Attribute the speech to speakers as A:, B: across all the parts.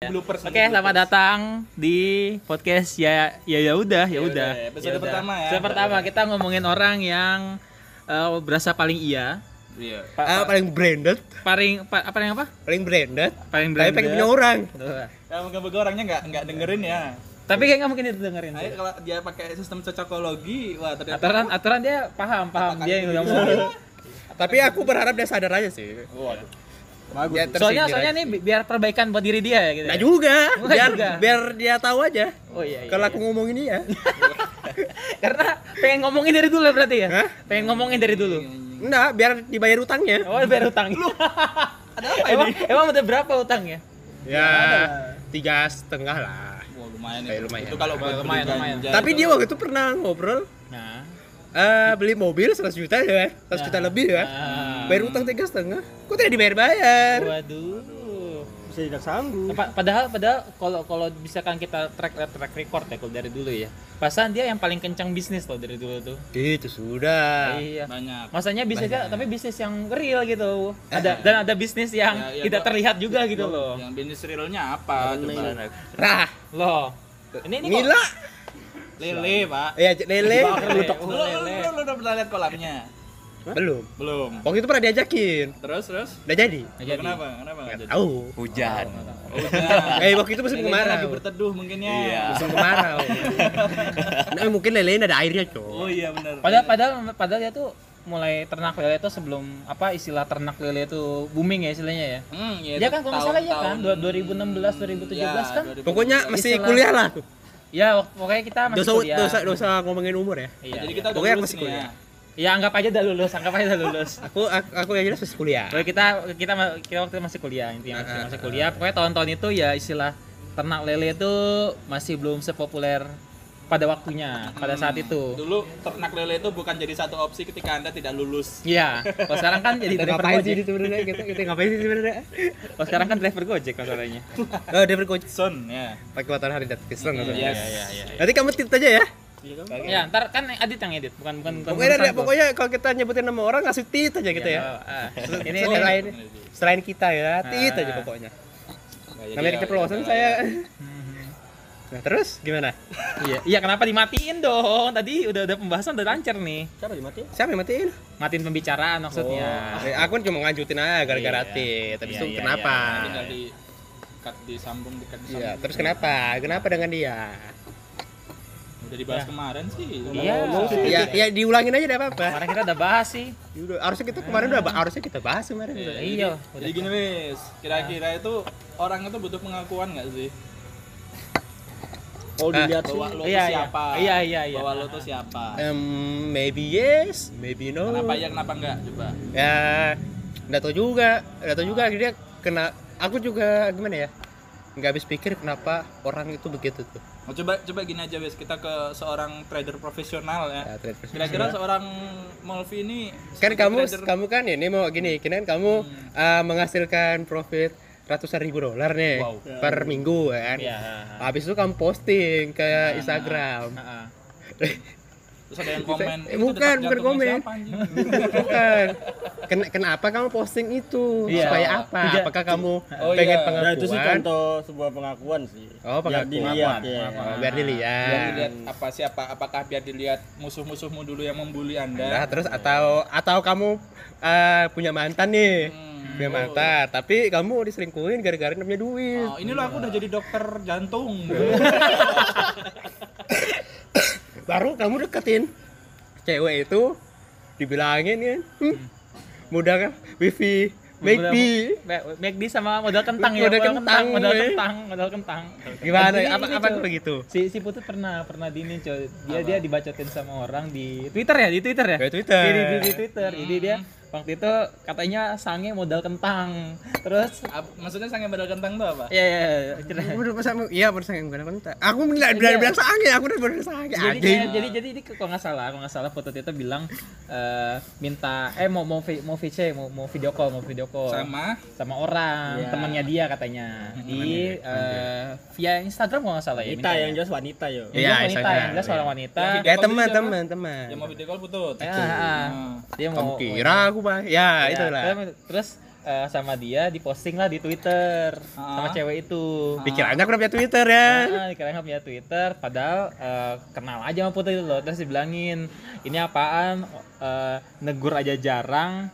A: bloopers
B: Oke, selamat datang di podcast ya ya ya udah ya udah.
A: udah, episode
B: Ya
A: pertama ya.
B: Episode pertama kita ngomongin orang yang eh, berasa paling iya,
A: Iya.
B: pa-
C: Ah,
B: pa-
C: paling branded,
B: paling pa- apa yang apa?
C: paling branded.
B: Paling
C: Tapi pengen punya orang.
A: Ya moga-moga orangnya nggak nggak dengerin ya.
B: Tapi kayak nggak mungkin itu dengerin.
A: Ayo kalau dia pakai sistem cocokologi, wah ternyata
B: Aturan aturan dia paham paham dia yang ngomongin.
C: Tapi aku berharap dia sadar aja sih.
A: Waduh.
C: Bagus.
B: Soalnya soalnya nih bi- biar perbaikan buat diri dia ya gitu.
C: Nah
B: ya.
C: juga,
B: Enggak
C: biar
B: juga.
C: biar dia tahu aja.
B: Oh iya iya.
C: Kalau
B: iya.
C: aku ngomongin dia.
B: Karena pengen ngomongin dari dulu berarti ya?
C: Hah?
B: Pengen ngomongin dari dulu.
C: Enggak, biar dibayar utangnya.
B: Oh, biar utang.
A: Ada apa
B: emang,
A: ini?
B: emang udah berapa utangnya?
C: Ya, tiga setengah lah.
A: Wah, lumayan
C: Eh,
A: itu.
C: lumayan.
A: Itu kalau buat
B: Lumayan, lumayan.
C: Tapi dia waktu itu pernah ngobrol Eh beli mobil 100 juta ya, 100 juta lebih ya.
B: Ah.
C: Bayar utang tiga setengah. Kok tidak dibayar-bayar?
B: Waduh.
C: Bisa tidak sanggup.
B: Pa- padahal padahal kalau kalau misalkan kita track track record ya kalau dari dulu ya. Pasan dia yang paling kencang bisnis loh dari dulu tuh.
C: Itu sudah.
B: Iya.
A: banyak.
B: Masanya bisnisnya tapi bisnis yang real gitu. Ada dan ada bisnis yang
A: Ya, ya,
B: tidak
A: gua-
B: terlihat juga gitu loh.
A: Yang bisnis realnya apa? Coba.
C: Nah,
B: Loh. Ini ini kok
C: Nila.
A: Lele, Pak.
C: Ya, lele.
A: Lu, lu, lu, lu udah pernah lihat kolamnya?
C: Belum.
A: Belum.
C: Waktu itu pernah diajakin.
A: Terus, terus?
C: Udah jadi.
B: nggak jadi.
A: Kenapa? Kenapa nggak jadi?
C: Tahu.
D: Hujan.
A: Oh, udah.
C: Eh, waktu itu musim kemarau.
A: lagi berteduh mungkin ya.
D: Iya.
C: Musim kemarau. nah, mungkin lele ada airnya,
A: Oh
C: coy.
A: iya benar.
B: Padahal padahal padahal dia tuh mulai ternak lele itu sebelum apa istilah ternak lele itu booming ya istilahnya ya.
A: Hmm, iya,
B: Dia kan kalau nggak salah ya kan
A: tahun-
B: dua- 2016 2017
A: Ya,
B: kan.
A: 2017.
C: Pokoknya masih
B: Istilah-
C: kuliah lah.
B: Ya pokoknya kita masih
C: Dosa,
B: kuliah.
C: dosa, dosa ngomongin umur ya.
B: Iya.
A: Jadi kita udah
C: Pokoknya
A: lulus
C: masih
A: nih
C: kuliah.
A: ya.
B: Ya anggap aja udah lulus, anggap aja udah lulus.
C: Aku, aku, aku yang jelas masih kuliah.
B: Pokoknya kita kita kita waktu itu masih kuliah intinya masih,
C: Ah,
B: masih
C: ah,
B: kuliah. Pokoknya tahun-tahun itu ya istilah ternak lele itu masih belum sepopuler pada waktunya, pada saat itu.
A: Dulu ternak lele itu bukan jadi satu opsi ketika Anda tidak lulus.
B: Iya, kalau sekarang kan jadi driver
C: ngapain sih
B: Gojek.
C: ini sebenarnya kita, kita ngapain sih sebenarnya?
B: Kalau sekarang kan driver Gojek masalahnya.
C: Oh, dia bercoach
A: Son, ya.
C: pakai matahari dan pisang
A: Iya,
C: katanya.
A: iya,
B: iya, iya.
C: Nanti kamu tit aja ya.
B: Ya, ntar kan Adit yang edit, bukan bukan bukan
C: Pokoknya,
B: gua.
C: pokoknya kalau kita nyebutin nama orang ngasih tit aja gitu ya.
B: ah. Ini ini
C: Selain, selain kita ya, tit
B: Ah.
C: aja pokoknya.
A: Nggak jadi
C: Namanya
A: ya,
C: keceplosan
A: ya,
C: saya.
A: ya.
C: Nah, terus gimana?
B: Iya, iya kenapa dimatiin dong? Tadi udah udah pembahasan udah lancar nih.
C: Siapa yang matiin?
B: Matiin pembicaraan maksudnya.
C: Eh, aku kan cuma ngajutin aja gara-gara
B: Iya.
C: tit. Tapi
B: Iya,
C: itu
B: iya,
C: kenapa?
A: Tinggal di cut disambung di cut disambung.
C: Iya, terus kenapa? Kenapa dengan dia?
A: Udah dibahas kemarin sih.
B: Iya.
C: Ya, ya diulangin aja enggak apa-apa.
B: Kemarin kita udah bahas sih.
C: Udah, harusnya kita kemarin udah harusnya kita bahas kemarin.
A: Iya,
C: udah.
B: Iya,
A: Jadi, jadi gini wis, kira-kira itu orang itu butuh pengakuan nggak sih?
C: Oh,
A: Bahwa lo
B: Iya, iya.
A: siapa?
B: Iya, iya, iya.
A: Bahwa lo tuh siapa?
C: Em, maybe yes, maybe no.
A: Kenapa ya, kenapa enggak? Coba.
C: Ya, enggak tahu juga. Enggak tahu juga dia kena aku juga gimana ya? Enggak habis pikir kenapa orang itu begitu tuh.
A: Oh, coba coba gini aja wis, kita ke seorang trader profesional ya.
C: Ya, trade professional.
A: Kira-kira seorang Molvi ini
C: kan kamu
A: trader-
C: kamu kan ini mau gini, kan kamu eh, menghasilkan profit ratusan ribu dolar nih
A: Wow.
C: per minggu kan.
B: Iya.
C: Habis itu kamu posting ke Instagram.
B: Heeh.
A: terus ada yang komen.
C: Eh,
A: "Itu
C: bukan, bukan komen.
A: siapa, anjing?"
C: Bukan. Ken- kenapa kamu posting itu?
B: Iya.
C: Supaya apa?
B: Tuja-
C: Apakah kamu
A: Oh,
C: pengen
A: iya.
C: pengakuan?
E: Ya itu sih contoh sebuah pengakuan sih.
C: Oh, pengakuan.
E: Biar dilihat ya.
C: Biar dilihat.
A: Biar dilihat apa siapa? Apakah biar dilihat musuh-musuhmu dulu yang membuli
C: Nah,
A: Anda?
C: terus atau atau kamu eh, punya mantan nih.
A: Hmm.
C: Punya mantan, tapi kamu diselingkuhin gara-gara nggak punya duit.
A: Oh, ini loh aku udah jadi dokter jantung.
C: Baru kamu deketin cewek itu dibilangin kan, hmm, mudah kan, wifi, baby.
B: Ba- McD sama modal kentang ya,
C: Modal kentang,
B: modal kentang, modal kentang.
C: Gimana? Apa apa begitu?
B: Si si Putut pernah pernah di ini coy. Dia dia dibacotin sama orang di Twitter ya, di Twitter ya?
C: Di Twitter.
B: Di, di, di Twitter. Jadi dia waktu itu katanya sange modal kentang. Terus
A: Ap- Maksudnya sange badal kentang tuh apa?
B: ya ya, ya cerita.
C: Aku udah masa iya bersama yang bilang kentang. Aku bilang bilang bilang sange, aku udah bilang sange.
B: jadi kayak, jadi jadi ini kalau nggak salah kalau nggak salah foto itu bilang eh, minta eh mau mau mau VC mau mau video call mau video call
A: Sama
B: sama orang
E: Iya.
B: temannya dia katanya di eh, via Instagram kalau nggak salah ya
E: Wanita
B: mintanya.
E: yang jelas wanita yo.
C: Iya,
B: wanita yang jelas
C: iya.
B: seorang wanita
C: Ya teman
A: dia
C: teman teman.
A: yang mau video call putut. Hmm.
B: dia mau
C: kira aku bang? Ya
B: Ya,
C: itulah.
B: terus- eh, sama dia diposting lah di Twitter sama
A: Ah.
B: cewek itu.
C: Pikirannya aku udah punya Twitter ya.
B: Nah, dikira nggak punya Twitter, padahal eh, kenal aja sama Putri itu loh. Terus dibilangin, ini apaan? Eh, negur aja jarang.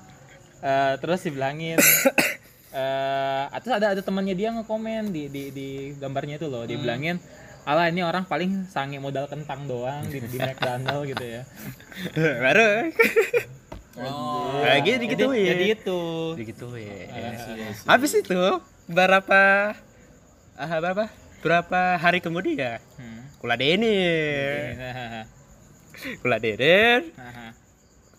B: Eh, terus dibilangin, eh terus ada ada temannya dia ngekomen di di di gambarnya itu loh, dibilangin, Alah ini orang paling sange modal kentang doang di, di McDonald gitu ya.
C: Baru.
A: Oh.
C: Nah, gitu digituin.
B: jadi itu.
C: Digituin.
A: I see, I see.
C: Habis itu berapa ah, berapa? Berapa hari kemudian
B: Hmm.
C: kula Deni.
B: Hahaha.
C: Kula Deden.
B: Hahaha.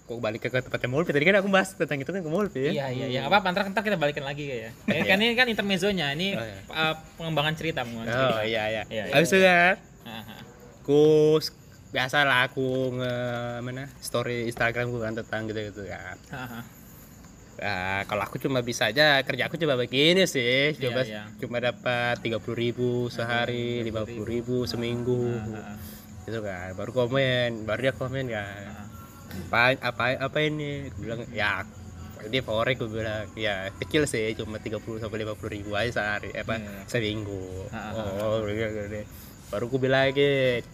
C: Kok balik ke tempatnya Mulpi tadi kan aku bahas tentang itu kan ke Mulpi ya.
B: Iya iya iya. Apa ntar ntar kita balikin lagi ya. Ini kan ini kan intermezzonya. Ini
C: Oh, iya.
B: uh, pengembangan cerita pengembangan cerita.
C: Oh iya iya.
B: Iya, iya.
C: Habis itu kan
B: Hahaha.
C: Aku biasa lah aku nge mana story Instagram gue kan tentang gitu gitu kan. Nah, kalau aku cuma bisa aja kerja aku coba begini sih, coba
B: iya.
C: cuma dapat tiga puluh ribu sehari, lima puluh ribu seminggu,
B: Hahaha.
C: gitu kan. Baru komen, baru dia komen kan. Apa apa apa ini? Aku bilang ya dia forex gue bilang ya kecil sih cuma 30 sampai 50 ribu aja sehari eh, apa
B: Iya.
C: seminggu
B: Ah,
C: oh gitu, gitu. baru gue bilang lagi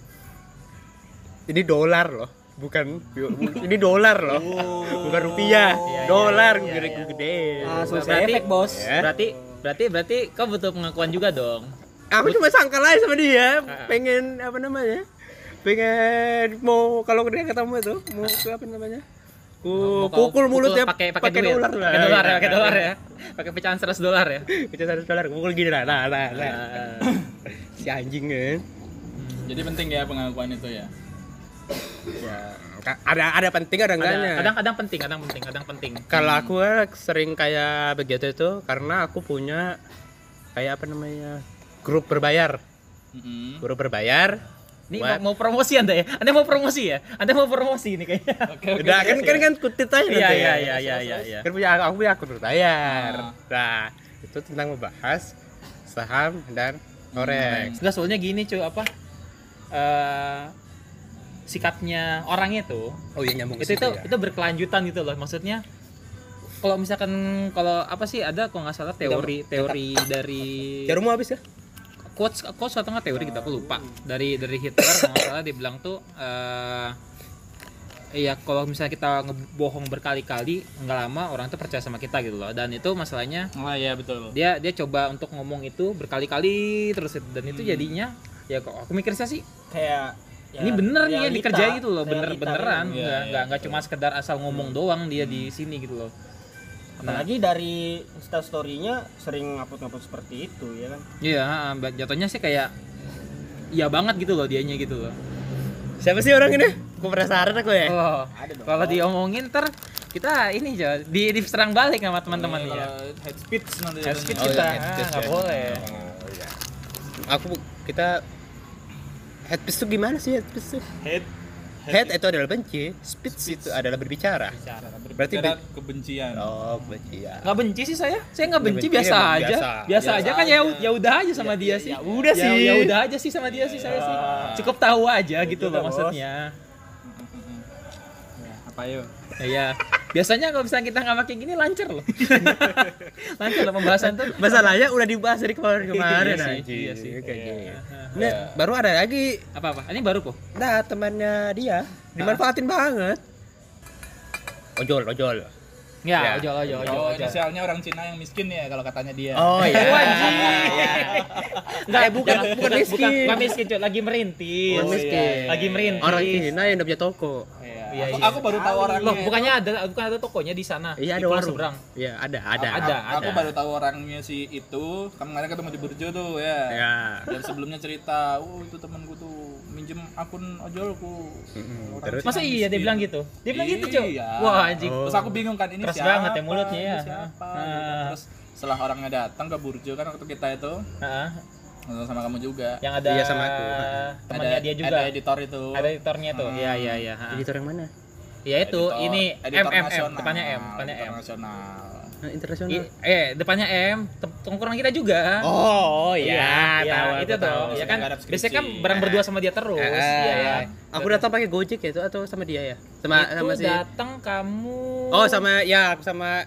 C: ini dolar loh bukan ini dolar loh bukan rupiah
B: Iya,
C: dolar
B: iya,
C: gede
B: iya.
C: gede
E: Langsung
B: Berarti-
E: efek bos.
C: Ya.
B: Berarti berarti berarti kau butuh pengakuan juga dong.
C: aku cuma sangka aja sama dia
B: Ah.
C: pengen apa namanya pengen mau kalau dia ketemu itu mau ke apa namanya ku pukul mulutnya
B: pakai pakai duit.
C: dolar
B: Pakai dolar ya, pakai dolar ya. Pakai pecahan 100 dolar ya.
C: Pecah satu dolar pukul gini lah nah, nah, nah.
B: Ah.
C: si anjing kan
A: Jadi penting ya pengakuan itu ya.
C: Ya ada ada penting ada enggaknya
B: Ada- Kadang-kadang penting, kadang penting, kadang penting.
C: kalau aku eh, sering kayak begitu itu karena aku punya kayak apa namanya grup berbayar
A: Mm-mm.
C: grup berbayar
B: Ini
C: Buat-
B: mau, mau promosi Anda ya? Anda mau promosi ya? Anda mau promosi ini kayaknya.
C: Udah kan kan kan kutit aja
B: Iya
C: nanti
B: iya
C: ya.
B: iya iya iya iya.
C: kan punya aku punya akun berbayar
A: Ah.
C: nah itu tentang membahas saham dan forex
B: Enggak soalnya gini cuy apa? eh sikapnya orangnya tuh
C: oh iya nyambung
B: itu itu
C: ya.
B: itu berkelanjutan gitu loh. Maksudnya kalau misalkan kalau apa sih ada kalau nggak salah teori teori dari
C: jarummu habis ya?
B: quotes quotes atau nggak teori kita? Aku lupa. Dari dari Hitler kalau nggak salah dia bilang tuh eh Iya, kalau misalnya kita ngebohong berkali-kali, nggak lama orang tuh percaya sama kita gitu loh. Dan itu masalahnya
A: Oh iya betul.
B: dia dia coba untuk ngomong itu berkali-kali terus dan itu
A: Hmm.
B: jadinya ya kok aku mikir sih
E: Kayak ya,
B: ini bener nih ya
E: realita,
B: dikerjain gitu loh bener
E: realita
B: beneran.
E: gitu.
A: Iya,
B: nggak
A: iya,
B: nggak nggak cuma sekedar asal ngomong doang dia di sini gitu loh. Nah.
E: Apalagi dari Insta story-nya sering ngupload-ngupload seperti itu ya kan.
B: iya jatuhnya sih kayak iya banget gitu loh dianya gitu loh.
C: Siapa sih orang ini? Aku penasaran aku ya.
B: Oh
E: Ada dong.
B: kalau diomongin ter kita ini aja di diserang balik sama teman-teman ya
A: head speech nanti.
B: head speech
C: Oh,
B: kita.
C: iya,
B: ah, nggak
C: ya.
B: boleh.
C: Aku kita headpiece itu gimana sih headpiece itu
A: Head.
C: head itu adalah benci speech itu adalah berbicara. Berarti
A: Berbicara
C: be-
A: kebencian.
C: oh benci ya
B: nggak benci sih saya. Saya nggak benci
C: benci,
B: biasa
C: emang
B: aja.
C: biasa.
B: biasa,
A: Biasa
B: aja kan ya ya udah aja sama dia sih.
C: ya udah
B: ya,
C: sih.
B: ya udah aja sih sama dia sih saya sih. cukup tahu aja gitu loh maksudnya.
A: Ya, apa yuk?
B: Iya. Biasanya kalau misalnya kita nggak pakai gini lancar loh. lancar loh pembahasan tuh.
C: masalahnya udah dibahas dari kemarin-kemarin
B: Iya sih,
C: anjing.
B: iya sih.
C: Kayak gini.
B: Iya.
C: Nah, baru ada lagi
B: Apa apa? Ini baru kok.
C: nah temannya dia dimanfaatin banget ojol ojol
B: Ya,
C: Ya.
B: ojol ojol ojol.
A: Oh,
B: ojol.
A: inisialnya orang Cina yang miskin ya kalau katanya dia.
C: oh iya
B: Wajib.
C: Enggak, eh, bukan bukan
B: Bukan,
C: miskin
B: bukan miskin, cuy. lagi merintis.
C: Bukan
A: Oh,
C: miskin.
A: iya, iya.
B: Lagi merintis.
C: orang Cina yang udah punya toko
A: Iya.
B: Iya,
A: aku,
B: iya.
A: aku baru tahu orangnya.
B: Loh, bukannya ada bukan ada tokonya di sana.
C: iya ada warung
B: Seberang.
C: iya ada ada
B: Ada.
A: Aku baru tahu orangnya si itu. Kemarin ketemu di Burjo tuh ya.
C: ya
A: Dan sebelumnya cerita, oh itu temanku tuh minjem akun ojolku. Orang
C: Terus?
B: Masa iya dia bilang gitu? Dia bilang gitu, cuy.
A: Iya.
B: Wah, anjing.
C: Oh.
A: Terus aku bingung kan ini
B: Keras
A: siapa?
B: banget ya mulutnya ya.
A: Siapa?
B: Ah.
A: gitu. Terus setelah orangnya datang ke Burjo kan waktu kita itu
B: Heeh.
A: Nonton sama kamu juga.
B: yang ada
C: Iya, sama aku.
B: temannya
A: ada,
B: dia juga.
A: Ada editor itu.
B: Ada editornya tuh.
A: Hmm.
B: Iya, iya, iya.
C: editor yang mana
B: Ya itu,
A: Editor-
B: ini M
A: editor
B: M M,
A: nasional,
B: depannya M, depannya
A: editor
B: M.
A: nasional.
C: nah, internasional
B: eh, depannya M, tongkrongan kita juga.
C: oh
B: iya,
C: iya tahu
B: itu tuh. Ya kan, biasanya kan bareng berdua sama dia terus.
C: Eh,
B: Iya ya.
C: aku datang pakai Gojek ya itu atau sama dia ya sama
B: itu
C: sama si
B: datang kamu.
C: oh sama ya aku sama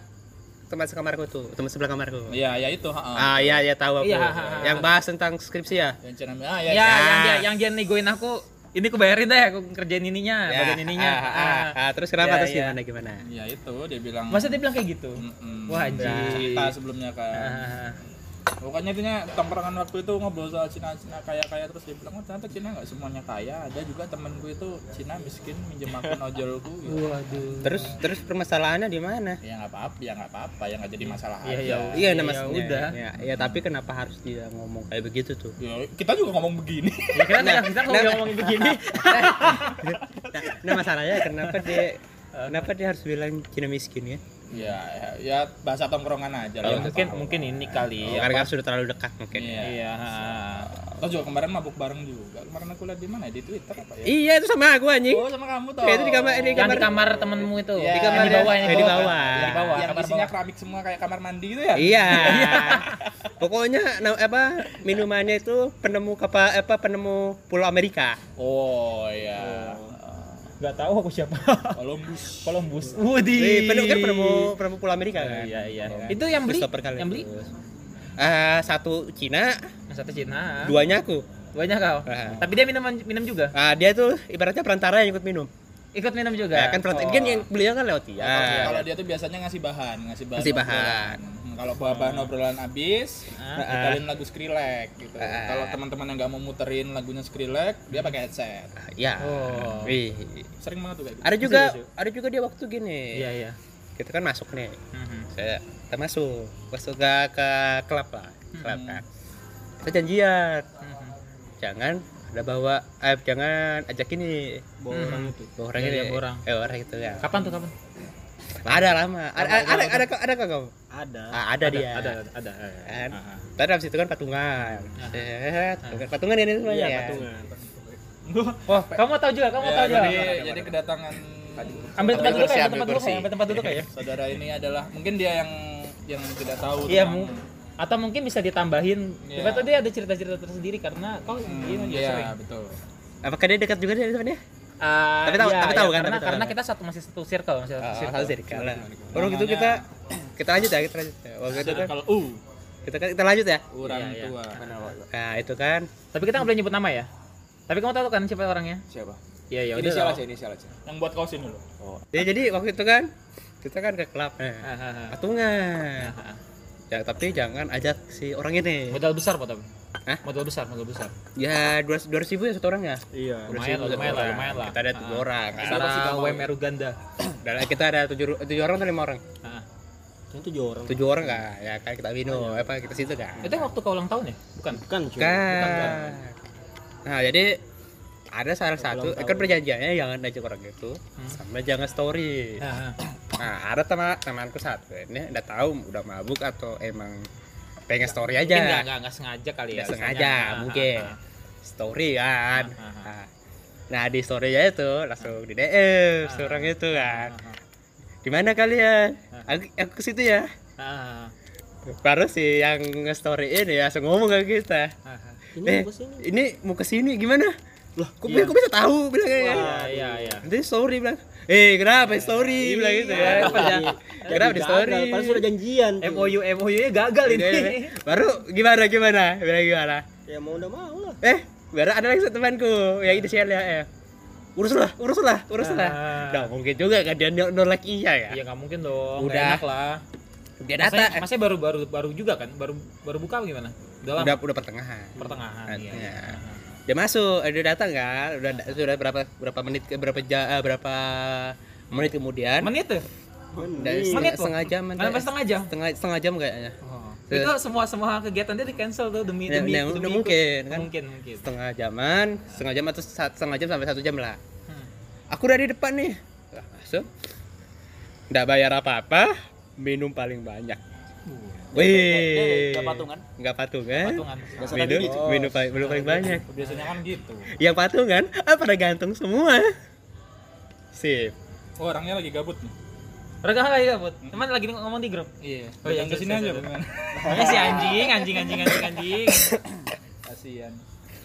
C: teman sekamarku tuh teman sebelah kamarku
A: Iya, ya itu, heeh.
C: ah iya iya tahu aku
B: Iya, ha, ha, ha.
C: yang bahas tentang skripsi ya
A: Yang Cina ah
B: Ya,
A: ya. ya.
B: yang dia yang dia negoin aku, ini aku bayarin deh, aku kerjain ininya,
C: Ya,
B: bagian ininya.
C: ah, ah,
B: Ah.
C: ah. terus kenapa
B: Ya,
C: terus
B: ya.
C: gimana gimana
A: Ya itu dia bilang.
B: Masa dia bilang kayak gitu?
A: Mm-mm.
B: Wah, anjing.
A: cerita sebelumnya kan.
B: Ah.
A: Pokoknya intinya tongkrongan waktu itu ngobrol soal Cina Cina kaya kaya terus dia bilang oh ternyata Cina nggak semuanya kaya ada juga temenku itu Cina miskin minjem akun ojolku gitu.
B: Waduh.
C: terus terus permasalahannya di mana
A: ya nggak apa-apa ya nggak apa-apa ya nggak jadi masalah
B: Iya,
A: aja
B: iya.
C: iya
B: Ya,
C: nah, maksudnya
B: udah.
C: ya, ya tapi kenapa harus dia ngomong kayak begitu tuh
A: Ya, kita juga ngomong begini
B: Ya, kita nah, kita kalau ngomongin begini.
C: nah, nah masalahnya kenapa dia kenapa dia harus bilang Cina miskin ya
A: ya, ya ya bahasa tongkrongan aja
B: Ya,
A: lah
B: mungkin mungkin ini kali.
C: oh, karena sudah terlalu dekat mungkin
A: Iya.
B: Iya. ah.
A: Atau juga kemarin mabuk bareng juga. Kemarin aku lihat di mana? Di Twitter apa ya?
C: iya itu sama aku anjing
A: Oh, sama kamu toh.
C: Ya, itu di kamar- di
B: Yang di kamar temenmu itu.
A: Iya.
B: Di kamar di bawah,
C: Eh, di bawah.
B: Di bawah.
A: Yang
B: kamar
A: isinya
B: bawah.
A: keramik semua kayak kamar mandi gitu ya?
C: iya pokoknya apa minumannya itu penemu apa apa penemu Pulau Amerika
A: Oh, iya.
B: Gak tahu aku siapa.
A: Columbus.
B: Columbus.
C: Wih,
B: Wudi.
C: penemu kan penemu penemu Pulau Amerika kan
B: Iya iya.
A: Oh.
B: Itu yang beli. Yang beli.
C: Ah, satu Cina
B: satu Cina.
C: duanya aku
B: Banyak kau.
C: Ah.
B: Tapi dia minum minum juga.
C: ah dia tuh ibaratnya perantara yang ikut minum
B: Ikut minum juga.
C: ya, kan perantara
B: Oh.
C: kan yang beliau kan lewat dia
A: Kalau dia tuh biasanya ngasih bahan, ngasih bahan.
C: Ngasih
A: obrolan.
C: bahan.
A: Hmm, Kalau bahan obrolan habis,
B: Ah.
A: ditalin lagu Skrillex gitu.
C: Ah.
A: Kalau teman-teman yang nggak mau muterin lagunya Skrillex, dia pakai headset.
C: Ah, ya
B: Oh.
C: Wih.
A: Sering banget tuh kayak gitu.
C: ada juga ada juga dia waktu gini
B: Iya iya.
C: kita kan masuk nih
B: Mhm.
C: saya kita masuk masuk ke ke klub lah klub
B: Hmm.
C: kan kita janjian
B: Mhm.
C: jangan ada bawa eh jangan ajak ini
E: bawa
B: Hmm.
E: orang itu
C: bawa orang
B: Iya,
C: ini
B: bawa orang.
C: eh orang itu ya
B: Kapan tuh kapan?
C: Ada lama ada ada ada ada ada kok kamu
E: ada
C: Ah, ada dia
B: Ada ada. ada.
C: kan
B: Ah, ah.
C: tadi habis itu kan patungan Set, patungan ini semuanya
E: iya
C: ya
E: patungan
B: Oh, kamu mau tahu juga, kamu mau tahu juga.
A: jadi, jadi kedatangan
B: Ambil tempat duduk ya,
A: ambil
B: tempat duduk ya, ambil tempat duduk ya.
A: Saudara ini adalah mungkin dia yang yang tidak tahu.
B: Iya, atau mungkin bisa ditambahin.
A: Iya.
B: Tiba-tiba dia ada cerita-cerita tersendiri karena kau
A: Hmm,
B: gini juga
A: Iya, betul.
C: apakah dia dekat juga dia sama
B: Ah,
C: Tapi tahu-
B: iya,
C: tapi
B: iya,
C: tahu kan,
B: Karena
C: tapi tahu
B: karena
C: kan.
B: kita satu masih satu circle, masih satu
C: Oh,
B: circle.
C: satu circle lah. Orang gitu kita kita lanjut ya, kita lanjut. ya. Waktu itu kan
A: Kalau U,
C: kita kan kita lanjut ya.
A: orang
B: Iya, iya.
A: tua.
C: Nah, itu kan
B: Tapi kita nggak boleh nyebut nama ya. Tapi kamu tahu kan siapa orangnya?
A: Siapa?
B: Iya, ya udah.
A: Inisial
B: tahu.
A: aja, inisial aja. Yang buat kausin dulu.
C: ya jadi waktu itu kan kita kan ke klub nah,
B: ah.
C: patungan. Ya, tapi jangan ajak si orang ini.
B: Modal besar Pak tapi.
C: Hah?
B: Modal besar, modal besar.
C: Ya, dua ratus ribu ya satu orang ya.
E: iya
B: Lumayan lah, lumayan lah, lumayan lah.
C: Kita ada tujuh
B: Ah,
C: orang.
B: Secara WMR Uganda.
C: Dan kita ada tujuh, tujuh orang atau lima orang?
B: Ah.
E: tujuh orang
C: Tujuh orang kan? Ya kan kita minum, apa kita situ kan?
B: Itu waktu kau ulang tahun ya? Bukan.
E: bukan cuy
C: kan. Nah, jadi ada salah satu,
E: Ulang
C: kan perjanjiannya jangan ajak orang itu,
B: Hmm.
C: sama jangan story.
B: Ah.
C: Nah, ada teman temanku satu ini udah tahu udah mabuk atau emang pengen story
B: Mungkin nggak
C: aja.
B: nggak nggak sengaja kali ya.
C: Nggak
B: misalnya.
C: sengaja,
B: Ah,
C: mungkin.
B: ah.
C: Story kan.
B: Ah, ah, ah.
C: Nah, di story-nya itu langsung di DM seorang itu kan. Di mana kalian? Aku, aku ke situ ya. Baru sih yang nge-story ini langsung ngomong ke kita.
E: ini
C: Eh,
E: apa sih ini
C: mau ke sini gimana? Loh, kok,
B: Iya.
C: kok bisa tahu bilangnya kan?
B: Wah, iya iya.
C: Nanti story bilang, eh kenapa story bilang gitu ya?
B: Apa ya?
C: Kenapa di story?
E: Padahal sudah janjian tuh.
B: MOU MOU nya gagal ini.
C: Baru gimana gimana? Bilang gimana?
E: ya mau udah mau lah
C: Eh, baru ada lagi satu temanku yang inisial ya. Eh. Uruslah, uruslah, uruslah.
B: Ah.
C: Nah, mungkin juga kan dia nolak iya ya.
B: Iya nggak mungkin dong.
C: Udah.
B: Lah.
C: Dia
B: Masanya,
C: data. eh,
B: masanya baru baru baru juga kan? Baru baru buka gimana? Dalam
C: Udah udah pertengahan.
B: pertengahan. Iya.
C: Dia masuk, eh, dia datang kan. Udah sudah berapa berapa menit berapa ja, eh, berapa menit kemudian.
B: Menit tuh?
C: Udah
E: Menit.
C: setengah, jam
B: Kenapa setengah jam?
C: setengah setengah jam kayaknya
B: Oh. Itu semua semua kegiatan dia di cancel tuh demi
C: Nah,
B: demi
C: nah,
B: demi
C: udah
B: ikut.
C: mungkin, kan?
B: Mungkin mungkin.
C: setengah jaman setengah jam atau setengah jam sampai satu jam lah
B: Hmm.
C: aku udah di depan nih masuk nggak bayar apa-apa minum paling banyak Wih,
E: nggak patungan?
C: nggak patungan,
B: Patungan.
E: Biasa
C: minum, minum, paling, minum paling banyak.
A: Biasanya kan gitu.
C: Yang patungan, ah pada gantung semua. Sip.
A: Oh, orangnya lagi gabut nih.
B: Mereka lagi gabut. Teman lagi ngomong di grup.
A: Iya.
B: Oh, iya,
A: Datang ke sini
B: iya,
A: aja
B: iya.
A: bagaimana?
B: Pokoknya si anjing, anjing, anjing, anjing, anjing.
A: Kasihan.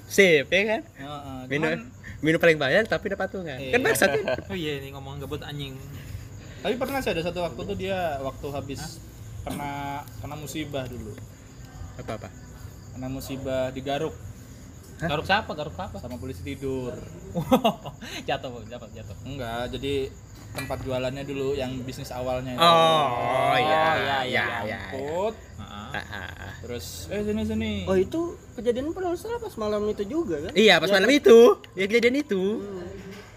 C: Sip, ya kan?
A: Heeh.
C: Minum,
A: cuman-
C: minum paling banyak tapi dapat patungan.
A: Iya.
C: Kan kan?
B: Oh iya ini ngomong gabut anjing.
A: Tapi pernah sih ada satu waktu tuh dia waktu habis kena kena musibah dulu.
C: Apa apa?
A: Kena musibah di Garuk.
B: Garuk siapa? Garuk apa?
A: Sama polisi tidur.
B: Jatuh jatuh jatuh.
A: Enggak jadi tempat jualannya dulu yang bisnis awalnya itu.
C: oh iya
B: iya,
C: iya
B: iya.
C: iya.
A: Angkut,
B: Heeh.
C: Ah, ah,
A: terus eh sini sini.
E: Oh itu kejadian pernah pas malam itu juga kan?
C: iya pas malam itu. Ya kejadian itu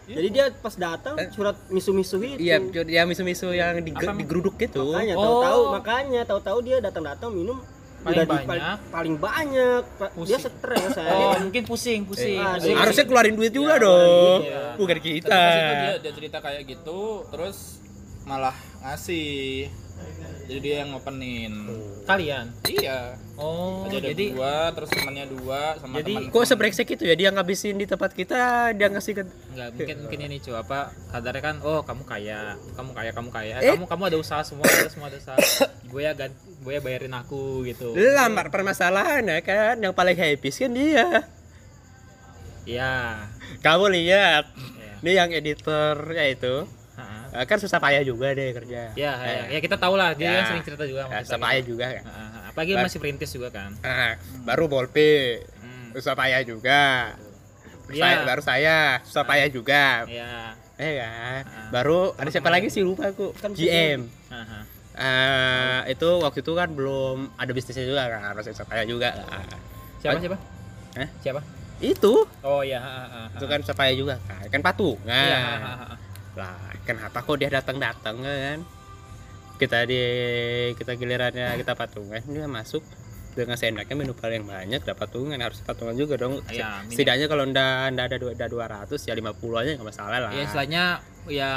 E: Jadi dia pas datang surat misu-misu itu.
C: iya dia misu-misu yang digeruduk gitu
E: Makanya
B: Oh.
E: tahu-tahu makanya tahu-tahu dia datang-datang minum
B: Paling banyak.
E: paling, paling banyak. Pa- Dia
B: Pusing.
E: stres saya.
B: oh mungkin pusing pusing,
E: Ah,
B: pusing.
C: harusnya keluarin duit juga
A: Iya,
C: dong
B: iya.
C: bukan kita
A: itu dia, dia cerita kayak gitu terus malah ngasih jadi dia yang ngopenin
B: kalian?
A: Iya.
B: Oh
A: Jadi ada
B: jadi
A: dua terus temannya dua sama
B: Jadi,
A: teman
C: kok sebrengsek itu ya? Dia ngabisin di tempat kita dia ngasih ke
B: nggak mungkin mungkin ini cuy apa kadarnya kan oh kamu kaya kamu kaya kamu kaya.
C: Eh.
B: kamu kamu ada usaha semua ada semua ada usaha. Gue ya gan gue ya bayarin aku gitu.
C: Lamar permasalahan ya kan? Yang paling happy kan dia.
B: Iya.
C: Kamu lihat.
B: Iya.
C: Ini yang editor ya itu kan susah payah juga deh kerja.
B: Ya, ya,
C: Eh,
B: ya kita tahu lah. Dia
C: Ya.
B: kan sering cerita juga sama
C: ya,
B: kita
C: susah
B: gitu.
C: payah juga kan.
B: Apalagi
C: Ba-
B: masih perintis juga kan.
C: Ah, baru bolpe
B: Hmm.
C: susah payah juga.
B: Iya.
C: saya, baru saya. Susah payah juga.
B: Ya.
C: Eh kan baru ada siapa lagi sih? Lupa aku.
E: Kan
C: GM. Eh, itu waktu itu kan belum ada bisnisnya juga kan. Harus susah payah juga
B: siapa
C: Apa?
B: siapa?
C: Hah?
B: siapa?
C: Itu.
B: Oh ya. Heeh,
C: itu kan susah payah juga kan. Kan
B: Iya, heeh, heeh.
C: Lah kenapa kok dia datang datang kan kita di kita gilirannya kita patungan dia masuk dengan seenaknya minum paling banyak dapat patungan harus patungan juga dong
B: Iya, minim.
C: setidaknya kalau ndak ndak ada dua dua ratus ya lima puluh aja nggak masalah lah
B: ya istilahnya ya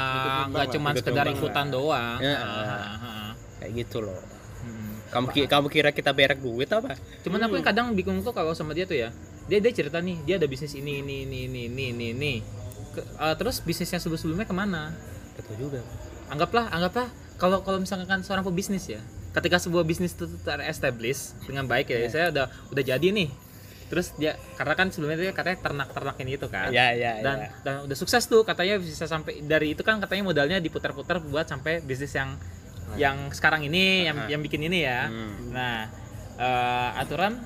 B: nggak cuma sekedar ikutan
C: lah.
B: doang
C: Ya.
B: Heeh.
C: kayak gitu loh
B: Hmm.
C: kamu ki- kamu kira kita berak duit apa
B: Cuman aku yang kadang bingung tuh kalau sama dia tuh ya. Dia dia cerita nih, dia ada bisnis ini ini ini ini ini ini. Eh, terus bisnis yang sebelum-sebelumnya ke mana?
C: betul juga
B: Anggaplah anggaplah kalau kalau misalkan kan seorang pebisnis ya. Ketika sebuah bisnis itu terestablish dengan baik ya, saya udah udah jadi nih. Terus dia karena kan sebelumnya dia katanya ternak-ternak ini itu kan.
C: ya ya
B: dan
C: ya.
B: dan udah sukses tuh katanya bisa sampai dari itu kan katanya modalnya diputar-putar buat sampai bisnis yang yang sekarang ini yang
C: Ah.
B: yang bikin ini ya.
C: Hmm.
B: Nah, eh, aturan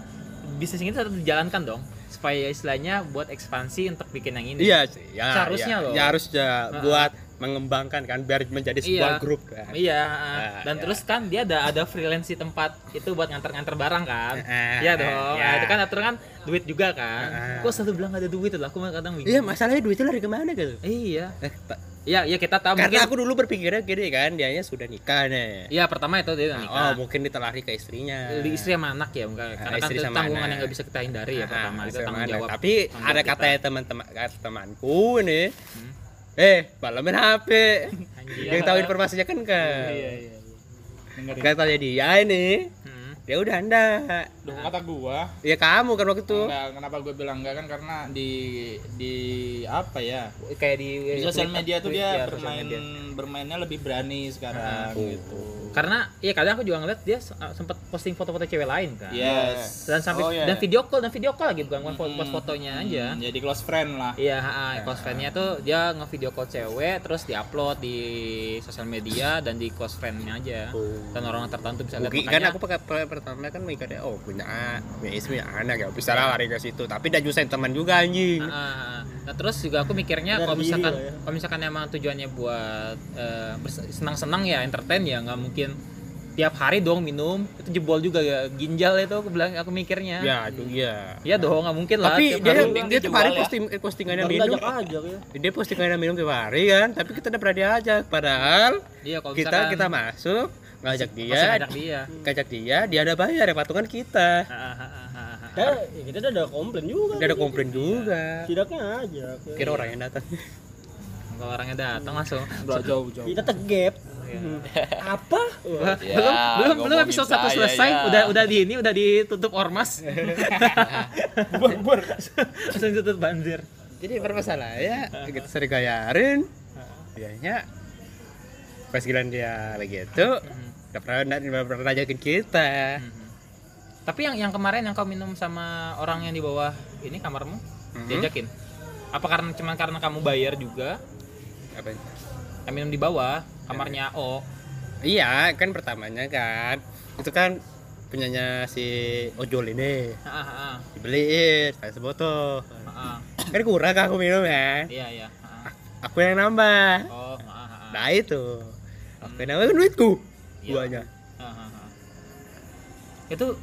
B: bisnis ini tetap dijalankan dong supaya istilahnya buat ekspansi untuk bikin yang ini.
C: Iya sih, ya.
B: Seharusnya
C: ya,
B: loh.
C: Ya harusnya
B: Heeh.
C: buat mengembangkan kan biar menjadi sebuah
B: Iya.
C: grup kan.
B: Iya,
C: Ah,
B: dan
C: iya.
B: terus kan dia ada ada freelance di tempat itu buat nganter-nganter barang kan. Iya dong.
C: iya.
B: Nah, itu kan aturan kan duit juga kan.
C: Ah.
B: Kok selalu bilang gak ada duit tuh? Aku kadang bingung.
C: Iya, masalahnya duitnya lari ke mana gitu?
B: Iya.
C: Eh,
B: Iya, iya kita tahu
C: karena
B: mungkin.
C: aku dulu berpikirnya gini kan, dianya sudah nikah nih.
B: Iya, pertama itu dia
C: Nah,
B: nikah.
C: oh, mungkin ditelari ke istrinya.
B: di istri sama anak ya enggak karena kan
C: istri
B: itu
C: sama
B: tanggungan
C: anak.
B: yang nggak bisa kita hindari ya
C: Ah,
B: pertama itu tanggung
C: mana.
B: jawab
C: Tapi
B: tanggung
C: ada
B: jawab kita.
C: teman-teman kata temanku nih.
B: Hmm.
C: Eh, balamin HP.
B: Anjir.
C: Yang tahu informasinya kan kan.
B: iya iya iya.
C: Katanya dia ini.
B: Hmm.
C: Ya udah enggak.
A: Duh, kata gua.
C: Ya kamu kan waktu itu.
A: enggak kenapa gue bilang enggak? Kan karena di di apa ya?
B: Kayak di
A: di sosial
B: Twitter-
A: media tuh dia
B: ya, sosial
A: bermain
B: media.
A: bermainnya lebih berani sekarang
C: Oh.
A: gitu.
B: karena iya kadang aku juga ngeliat dia se- sempat posting foto-foto cewek lain kan.
A: Yes.
B: Dan sampai
E: Oh, iya.
B: dan video call dan video call lagi bukan bukan
A: Hmm.
B: post fotonya aja.
A: Jadi close friend lah.
B: Iya, ha, close friend-nya tuh dia nge-video call cewek terus diupload di sosial media dan di close friend-nya aja. Dan orang tertentu bisa lihat
C: kan? Aku pakai pakai pertama kan mikirnya oh punya punya istri punya anak ya bisa lah lari ke situ tapi dan nyusahin teman juga anjing
B: Ah, ah, ah. Nah terus juga aku mikirnya kalau misalkan
E: ya.
B: kalau misalkan emang tujuannya buat bers- senang-senang ya entertain ya nggak mungkin tiap hari dong minum itu jebol juga ya ginjal itu aku bilang aku mikirnya
C: ya itu iya
B: ya dong nggak mungkin lah
C: tapi
B: tiap
C: dia
B: hari.
C: dia,
A: dia
C: tiap hari
A: ya.
C: posting eh, postingannya
E: Baru
C: minum
E: ngajak-ajak ya.
C: dia postingannya minum tiap hari kan tapi kita udah pernah diajak padahal
B: iya kalau
C: kita
B: misalkan
C: kita masuk ngajak dia
B: ngajak dia
C: ngajak dia dia ada bayar ya patungan kita
B: ah.
E: Ya, kita udah ada komplain juga.
C: dia ada komplain juga
E: Tidaknya aja.
C: kira orang yang datang
B: kalau orangnya datang langsung
A: Udah jauh jauh
E: Kita tegep.
B: Iya.
E: Apa?
B: Wah,
D: Ya,
B: belum belum belum episode satu selesai
D: ya.
B: udah udah di ini udah ditutup ormas
A: bur bur
B: langsung ditutup banjir
C: jadi permasalahan ya kita sering gayarin dianya pas giliran dia begitu udah pernah udah pernah kita.
B: Tapi yang yang kemarin yang kau minum sama orang yang di bawah ini kamarmu
C: Mhm.
B: diajakin? Apa karena cuman karena kamu bayar juga?
C: Apa
B: yang minum di bawah kamarnya O.
C: Iya, kan pertamanya kan. Itu kan punyanya si ojol ini.
B: Ah, ah, ah.
C: dibeliin kayak sebotol.
B: Ah,
C: kan kurang aku minum ya.
B: Iya, iya.
C: Aku yang nambah.
B: Oh, ah, ah, ah.
C: nah itu. Aku yang nambah kan duitku
B: Iya.
C: guanya
B: ah, ah. Itu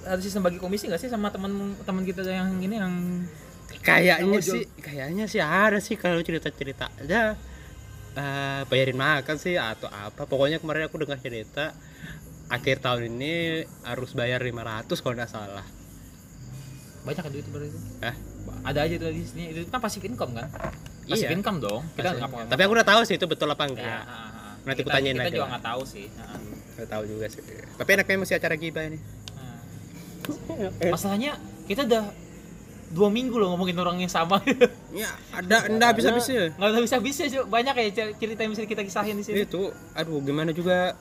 B: ada sistem bagi komisi nggak sih sama teman teman kita yang ini yang
C: kayaknya
B: Ojol.
C: sih kayaknya sih ada sih kalau cerita cerita aja eh, bayarin makan sih atau apa pokoknya kemarin aku dengar cerita akhir tahun ini harus bayar 500 kalau nggak salah
B: banyak kan duit berarti?
C: Hah?
B: Ada aja tuh di sini. Itu kan passive income kan? Passive
C: Iya.
B: income dong. Kita
C: tapi aku udah tahu sih itu betul apa
B: Ya,
C: enggak
B: ah.
C: Nanti
B: kita,
C: kutanyain
B: kita
C: aja
B: juga nggak tahu sih.
C: Nggak tahu juga sih tapi enaknya masih acara gibah ini
B: Ah. Masalahnya kita udah dua minggu loh ngomongin orang yang sama.
C: ya ada enggak bisa bisa
B: nggak bisa bisa banyak ya cer- cerita yang bisa kita kisahin di sini.
C: itu aduh gimana juga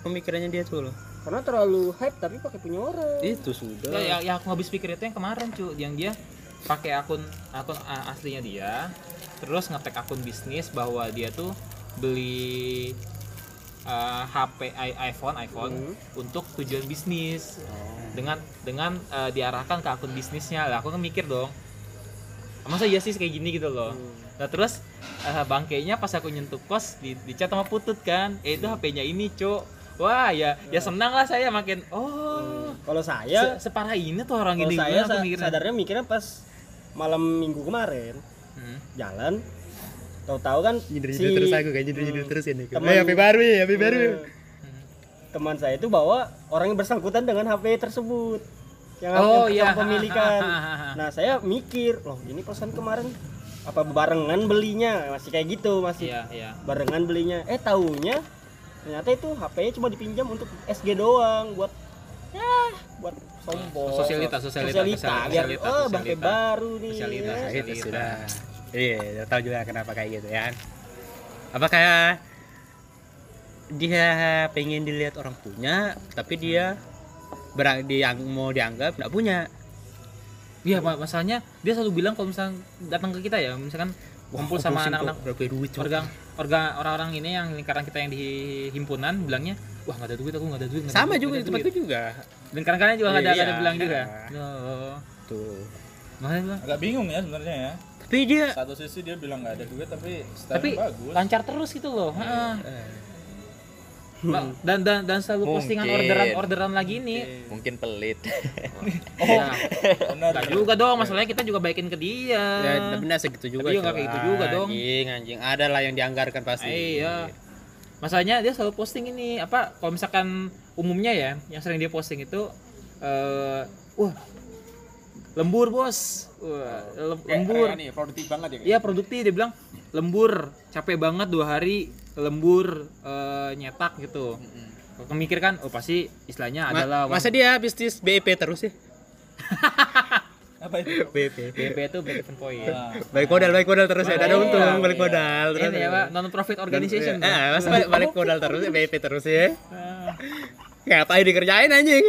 C: pemikirannya dia tuh loh
E: Karena terlalu hype tapi pakai punya orang.
C: itu sudah
B: Ya, yang, yang aku habis pikir itu yang kemarin cu, yang dia pakai akun akun aslinya dia, terus ngetek akun bisnis bahwa dia tuh beli uh, HP i- iPhone iPhone untuk tujuan bisnis. Dengan dengan uh, diarahkan ke akun bisnisnya. Lah aku kan mikir dong masa iya sih kayak gini? Gitu loh. Nah terus uh, bangkainya pas aku nyentuh kos di, di chat sama putut kan. Eh itu HP-nya ini cuk. Wah ya ya senang lah saya makin oh.
E: Kalau saya,
B: Se- separah ini tuh orang ini.
E: saya
B: Gimana
E: sa-
B: mikirnya?
E: sadarnya mikirnya pas malam minggu kemarin.
B: Hmm.
E: jalan tahu-tahu kan
C: nyindir-nyindir terus aku kayak nyindir-nyindir terus ini.
E: Teman-
C: Eh, HP baru ya HP baru
E: Eh, teman saya itu bawa orang yang bersangkutan dengan HP tersebut. Yang
B: Oh,
E: yang
B: iya.
E: pemilikan. nah saya mikir loh ini pesan kemarin apa barengan belinya? Masih kayak gitu masih
B: iya iya.
E: barengan belinya. Eh taunya ternyata itu HP-nya cuma dipinjam untuk SG doang buat ya buat sombong.
B: Sosialita, sosialita,
E: sosialita,
B: sosialita,
E: biar
B: sosialita,
E: oh HP
B: sosialita.
E: baru nih.
B: Sosialita,
C: itu
B: Sosialita.
C: Iya udah tahu juga kenapa kayak gitu ya. Apakah dia pengen dilihat orang punya tapi dia berang diang mau dianggap nggak punya?
B: Iya ma- masalahnya dia selalu bilang kalau misalnya datang ke kita ya misalkan kumpul sama anak-anak organ organ orang-orang ini yang lingkaran kita yang di himpunan bilangnya wah nggak ada duit aku nggak ada duit ada
C: sama
B: duit,
C: juga di
B: ada
C: tempatku
B: duit."
C: juga.
B: Dan kadang-kadang juga nggak ada
C: Iya,
B: ada bilang
C: iya.
B: juga. Oh.
C: tuh.
B: Makanya bilang
A: agak bingung ya sebenarnya ya
C: tapi dia
A: satu sisi dia bilang nggak ada duit tapi
B: tapi
A: bagus.
B: lancar terus gitu loh Ba- dan dan dan selalu postingan
D: Mungkin.
B: orderan orderan lagi nih
D: mungkin. Pelit.
B: Oh
A: benar.
B: nggak juga dong masalahnya kita juga baikin ke dia.
C: Ya benar segitu juga
B: Tapi ya nggak kayak gitu juga dong.
C: anjing anjing. Ada lah yang dianggarkan pasti.
B: Iya. Masalahnya dia selalu posting ini apa kalau misalkan umumnya ya yang sering dia posting itu eh wah lembur bos. Wah, lem- lembur.
F: nih produktif banget ya
B: Iya produktif dia bilang lembur capek banget dua hari lembur eh, nyetak gitu. Kalau mikir kan oh pasti istilahnya
C: Ma-
B: adalah
C: masa dia bisnis BIP terus sih
A: apa itu
C: BIP
B: BP itu break even point.
A: Nah,
C: balik modal balik modal terus ya ada
B: Iya,
C: untung balik
B: iya.
C: modal terus
B: Ini ya Pak, non profit organization.
C: eh, masa balik, balik modal terus ya BIP terus ya
B: Ah.
C: ngapain dikerjain anjing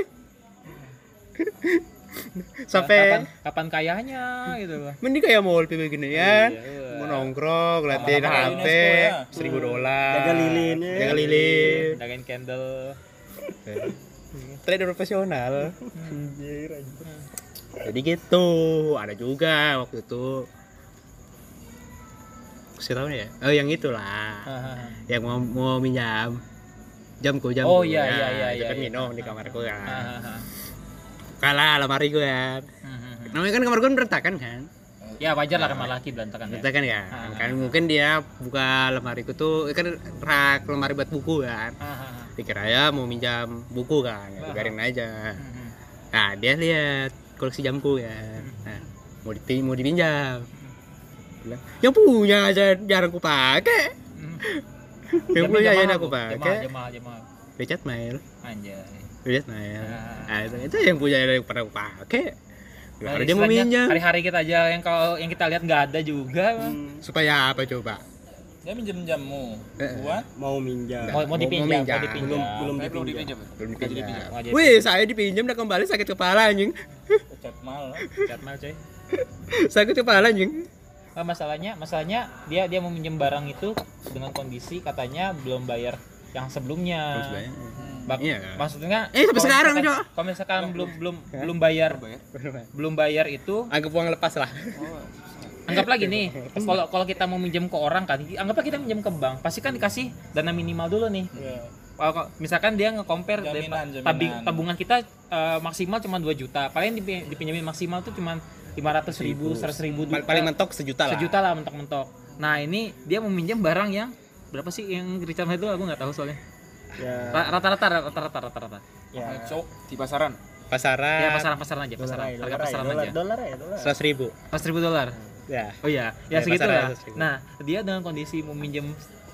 C: sampai
B: kapan kapan kayanya gitu loh.
C: mending kayak mall begini ya
B: Iya,
C: mau nongkrong ngeliatin
A: Sama-sama
C: HP
A: ya.
C: seribu dolar
E: Jaga lilinnya.
C: jaga lilin
B: Jagain candle.
C: trader profesional jadi gitu ada juga waktu itu kasih tahu ya oh yang itulah yang mau mau minjam jamku jamku
B: Oh, iya,
C: ya.
B: iya, iya,
C: itu
B: iya,
C: kan
B: iya.
C: minum di kamarku kan
B: Hahaha.
C: Kalah lemari gue kan namanya kan kamar gue berantakan kan?
B: Ya wajar lah kamar laki berantakan ya.
C: berantakan ya.
B: Ah.
C: kan mungkin dia buka lemariku tuh kan rak lemari buat buku kan? Dikira ya mau minjam buku kan? Ya, biarin aja. Nah dia lihat koleksi jamku ya. Nah, mau di mau dipinjam bilang yang punya aja jarang ku pakai. Yang punya aja aku pakai. Richard Mail.
B: Anjay.
C: Richard Mail
B: Ah.
C: nah, itu, itu yang punya yang pernah pakai
B: Nah,
C: Kalau dia mau minjam
B: Hari-hari kita aja yang kalau yang kita lihat nggak ada juga.
C: supaya apa coba
A: dia minjem jamu
C: Eh,
A: buat
B: Mau,
E: mau minjam
B: mau
C: Mau-
B: dipinjam,
C: mau
B: mau
C: minjam.
B: dipinjam.
E: belum belum
F: Tapi belum
E: dipinjam
F: dipinjam
C: belum dipinjam.
F: dipinjam.
C: Wih, saya dipinjam dan kembali sakit kepala anjing.
A: cat mal
B: Chat mail, coy.
C: sakit kepala anjing.
B: Nah, masalahnya, masalahnya dia dia mau minjem barang itu dengan kondisi katanya belum bayar yang sebelumnya. Bak-
C: Iya kan?
B: Maksudnya
C: Eh, sampai
B: kalau
C: sekarang,
B: misalkan-
C: Cok.
B: Kalau misalkan belum belum belum bayar belum bayar itu
C: Anggap uang lepas lah.
B: anggap lagi nih kalau kalau kita mau minjem ke orang kan anggaplah kita minjem ke bank pasti kan dikasih dana minimal dulu nih
A: Iya.
B: Kalau misalkan dia nge-compare dari
A: Jaminan,
B: tabungan kita eh, maksimal cuma 2 juta paling dipi- dipinjemin maksimal tuh cuma 500 ribu 100 ribu
C: Paling, paling mentok sejuta lah.
B: sejuta lah mentok-mentok nah ini dia mau minjem barang yang berapa sih yang Richard itu aku nggak tahu soalnya
E: Ya,
B: Ra- rata-rata rata-rata rata-rata
E: ya.
A: Cok di pasaran.
C: Pasaran.
B: ya pasaran-pasaran aja
E: Dolar
B: pasaran
E: aja,
B: harga
E: dolar aja,
B: pasaran
E: dolar,
B: aja
E: dolar ya, dolar.
C: Seratus ribu.
B: pas ribu dolar
C: Ya.
B: oh iya ya
C: Ya,
B: segitu
C: pasaran
B: lah
C: 100.000.
B: nah dia dengan kondisi mau minjem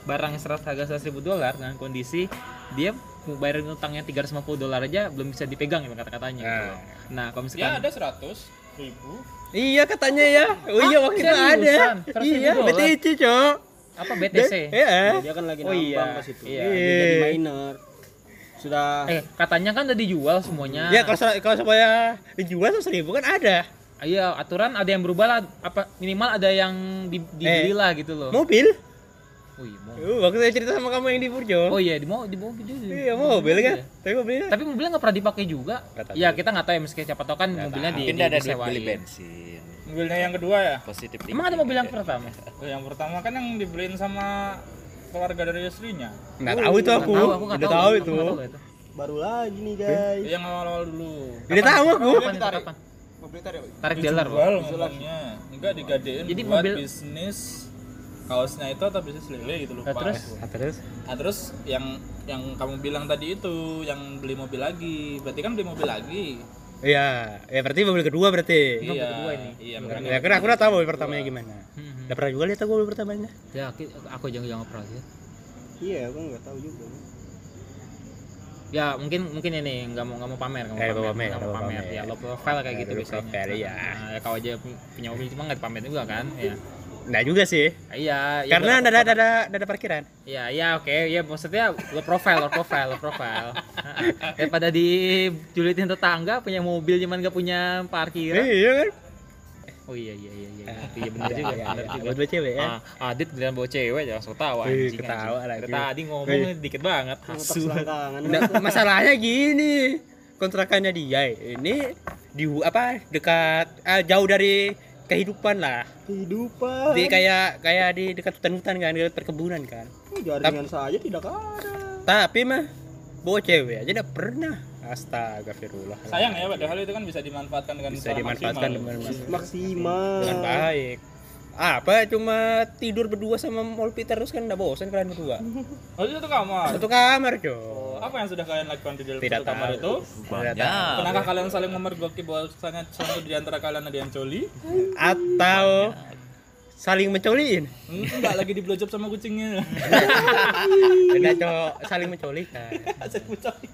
B: barang yang serat harga 100 ribu dolar dengan kondisi dia mau bayarin utangnya 350 dolar aja belum bisa dipegang ya kata-katanya gitu.
C: Nah.
B: nah kalau
A: Ya
B: misalkan
A: ada 100
E: Ribu.
C: Iya katanya ya. Oh iya waktu itu ada.
B: Seratus
C: Iya? BTC, Cok.
B: Apa BTC
C: Iya.
E: Dia kan lagi
B: Oh iya,
E: pas itu.
B: iya.
E: Dia jadi miner. Sudah
B: eh katanya kan udah dijual semuanya
C: Ya kalau kalau supaya dijual seratus ribu kan ada.
B: iya aturan ada yang berubah lah apa minimal ada yang di, dibeli
C: Eh.
B: lah gitu loh
C: Mobil.
B: oh iya mau
C: Uh, waktu saya cerita sama kamu yang di Burjo.
B: oh iya di mau di mobil juga
C: Iya, mobil kan. Tapi mobilnya
B: tapi mobilnya nggak pernah dipakai juga
C: tahu.
B: ya kita nggak tahu ya meski siapa tahu kan mobilnya di,
D: Mungkin
B: di,
D: ada
B: disewain.
D: beli bensin.
A: Mobilnya yang kedua ya
D: Positif.
B: emang ada mobil yang pertama
A: Oh, yang pertama kan yang dibeliin sama keluarga dari istrinya
C: nggak tahu itu
B: Nggak
C: aku.
B: nggak
C: Udah
B: tahu
C: itu.
B: nggak tahu itu.
E: baru lagi nih guys.
A: yang awal-awal dulu
C: Udah tahu aku.
B: kapan itu kapan tarik dealer
A: enggak digadein
B: Jadi
A: buat
B: mobil-
A: bisnis kaosnya itu atau bisnis lele gitu lupa
B: Nah, terus?
A: aku.
C: Ah, terus
A: Nah, terus yang yang kamu bilang tadi itu yang beli mobil lagi berarti kan beli mobil lagi
C: Iya, ya berarti mobil kedua berarti.
B: Ini mobil
A: iya
B: kedua ini.
A: iya makanya
C: Ya, karena aku udah tahu mobil pertamanya gimana.
B: Hmm,
C: Udah pernah juga lihat aku mobil pertamanya.
B: ya aku, aku jangan jangan pernah lihat
E: Iya, aku nggak tahu juga.
B: ya mungkin mungkin ini nggak mau nggak mau pamer nggak
C: Eh,
B: mau
C: mau
B: pamer
C: pamer,
B: nggak mau pamer
C: pamer.
B: ya low profile kayak
C: Ya,
B: gitu
C: low
B: biasanya
C: profile, iya.
B: Nah, ya kau aja punya mobil cuma nggak dipamerin juga kan ya
C: Enggak juga sih.
B: iya ya,
C: Karena
B: nggak
C: ada ada ada ada parkiran.
B: ya ya oke ya maksudnya low profile low profile low profile Heeh. daripada dijulitin tetangga punya mobil cuman nggak punya parkiran
C: Iya kan?
B: oh iya iya iya iya iya benar juga
C: Iya,
B: benar
C: iya,
B: juga
C: buat dua cewek ya.
B: Ah, Adit bilang bawa cewek ya langsung
C: Wih,
B: anjing,
C: ketawa
B: anjing.
C: lagi.
B: Tadi ngomong dikit banget asu.
C: Nah, masalahnya gini, kontrakannya dia ini di apa dekat ah, jauh dari kehidupan lah.
E: Kehidupan.
C: Di kayak kayak di dekat hutan-hutan kan, dekat perkebunan kan.
E: Jaringan saja tidak ada.
C: Tapi mah bawa cewek aja enggak pernah. Astagfirullah.
A: sayang ya padahal itu kan bisa dimanfaatkan dengan
C: bisa dimanfaatkan
A: maksimal.
C: dengan,
E: Maksimal.
C: dengan baik. Apa cuma tidur berdua sama Molpi terus kan enggak bosan kalian berdua.
A: oh itu tuh kamar
C: Satu kamar, Cok.
A: apa yang sudah kalian lakukan di dalam
C: Tidak
A: satu kamar
C: tahu.
A: itu
C: Tidak tahu.
A: Pernahkah kalian saling memergoki bahwasanya satu di antara kalian ada yang coli?
C: Atau saling mencoliin.
A: Hmm, Enggak lagi di blowjob sama kucingnya.
C: Beda, Cok. Saling mencolikan.
A: Saling mencoli.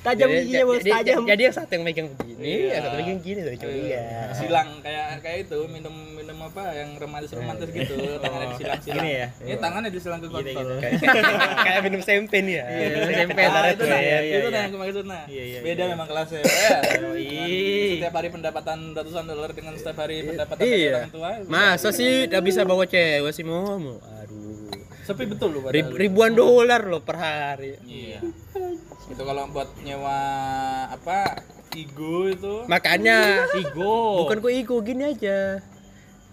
E: Tajam
C: Jadi-
E: giginya bos, tajam.
C: Jadi yang satu yang megang begini, yang satu megang gini tuh coli ya.
A: Silang kayak kayak itu minum minum apa yang romantis romantis gitu tangannya disilang-silang.
B: Gini ya?
A: Ini tangannya disilang ke kontol.
B: gitu.
C: Kayak minum sempen ya.
B: Iya, ada
A: itu
B: tuh
A: nah,
B: ya,
A: itu nah yang kemarin nah.
B: Iya, iya,
A: Beda
B: iya.
A: memang kelasnya. Ya.
B: Ih.
A: Setiap hari pendapatan ratusan dolar dengan setiap hari pendapatan
C: Iya.
A: orang tua.
C: Masa sih udah bisa bawa cewek sih momo?
A: Sepi betul loh
C: Rib- ribuan dolar loh per hari.
A: Iya. Itu kalau buat nyewa apa ego itu
C: Makanya
B: Igo.
C: bukan kok ego gini aja.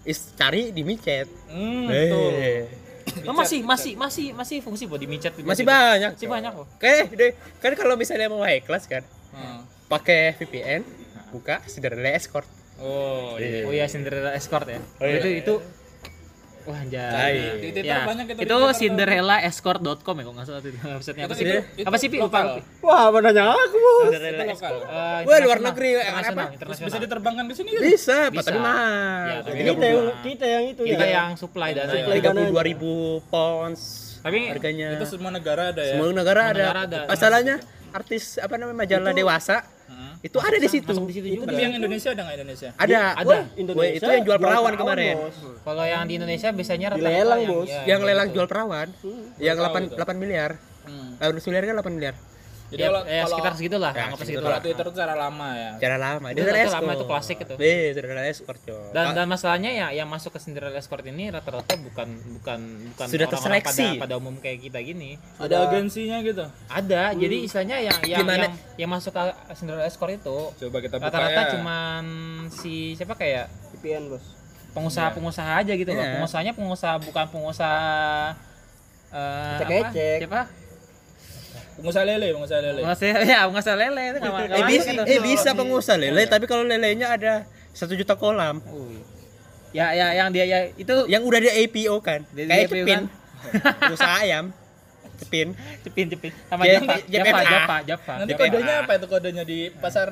C: Is cari di micet.
A: Hmm, betul.
C: Eh,
B: Oh, masih masih masih masih fungsi buat di micet
C: Masih banyak.
B: Masih banyak kok.
C: Oke, deh. Kan kalau misalnya mau high class kan,
A: Hmm.
C: pakai VPN, buka Cinderella Escort.
A: Oh, iya.
B: Oh iya Cinderella Escort ya.
C: Oh, iya.
B: Itu itu Wah anjay.
A: Di Twitter
B: Ya,
A: banyak itu,
B: cinderellaescort.com ya kok nggak salah itu websitenya apa sih? Apa sih Pi?
A: lokal.
B: Lupa.
E: Wah, apa nanya aku bos?
B: Cinderella Escort. Eh,
C: Wah, luar negeri, eh, apa?
A: Bisa diterbangkan ke sini kan?
C: Bisa, Pak, tapi
B: Ya,
C: mahal.
B: tapi
E: Kita yang kita yang itu
B: Kita
E: ya.
B: yang supply dana.
E: Supply
C: tiga
E: dana.
C: puluh dua ribu pounds
B: Tapi
C: harganya.
A: Itu semua negara ada ya.
C: Semua negara ada. Masalahnya artis apa namanya majalah dewasa. Itu ada di situ.
B: di situ juga.
A: Tapi yang Indonesia ada nggak Indonesia?
C: Ada.
B: Ada.
C: Wah, wah, itu yang jual perawan kemarin.
E: bos.
B: Kalau yang di Indonesia biasanya rata-rata
E: Dilelang,
B: yang-
E: Bos.
B: ya,
C: Yang lelang
B: gitu.
C: jual perawan. Yang 8
A: itu.
C: 8 miliar.
A: Hmm.
C: 8 miliar kan 8 miliar.
A: Jadi
B: ya,
A: kalau
B: ya,
A: kalau
B: sekitar segitu lah,
C: Ya,
B: anggap
C: segitu
B: lah.
A: Twitter itu cara lama ya.
C: cara lama
B: Itu
C: dia escort
B: lama, itu klasik itu.
C: Wih, sudah escort coy
B: Dan dan masalahnya ya yang masuk ke Cinderella Escort ini rata-rata bukan bukan bukan
C: Sudah
B: orang-orang
C: terseleksi.
B: pada pada umum kayak kita gini.
A: Ada agensinya gitu.
B: Ada, jadi istilahnya yang yang,
C: Gimana?
B: yang yang masuk ke Cinderella Escort itu
A: Coba kita buka
B: rata-rata
A: ya.
B: cuman si siapa kayak
E: VPN bos
B: pengusaha-pengusaha aja gitu loh.
A: Iya.
B: Pengusahanya pengusaha bukan pengusaha eh
E: Ecek-ecek.
B: apa? Siapa?
A: Pengusaha lele, pengusaha lele.
B: Pengusaha ya, pengusaha lele itu nggak
C: eh, bisa,
B: itu.
C: eh bisa pengusaha lele tapi kalau lelenya ada satu juta kolam
B: Ui. Ya ya yang dia ya itu
C: yang udah di APO kan
B: Dia-
C: kayak
B: dia APO
C: cepin
B: kan?
C: usaha ayam cepin
B: cepin cepin sama
C: J-
B: Java,
C: J-
B: Java,
C: JPA.
B: Java, Java.
A: Nanti kodenya apa itu kodenya di pasar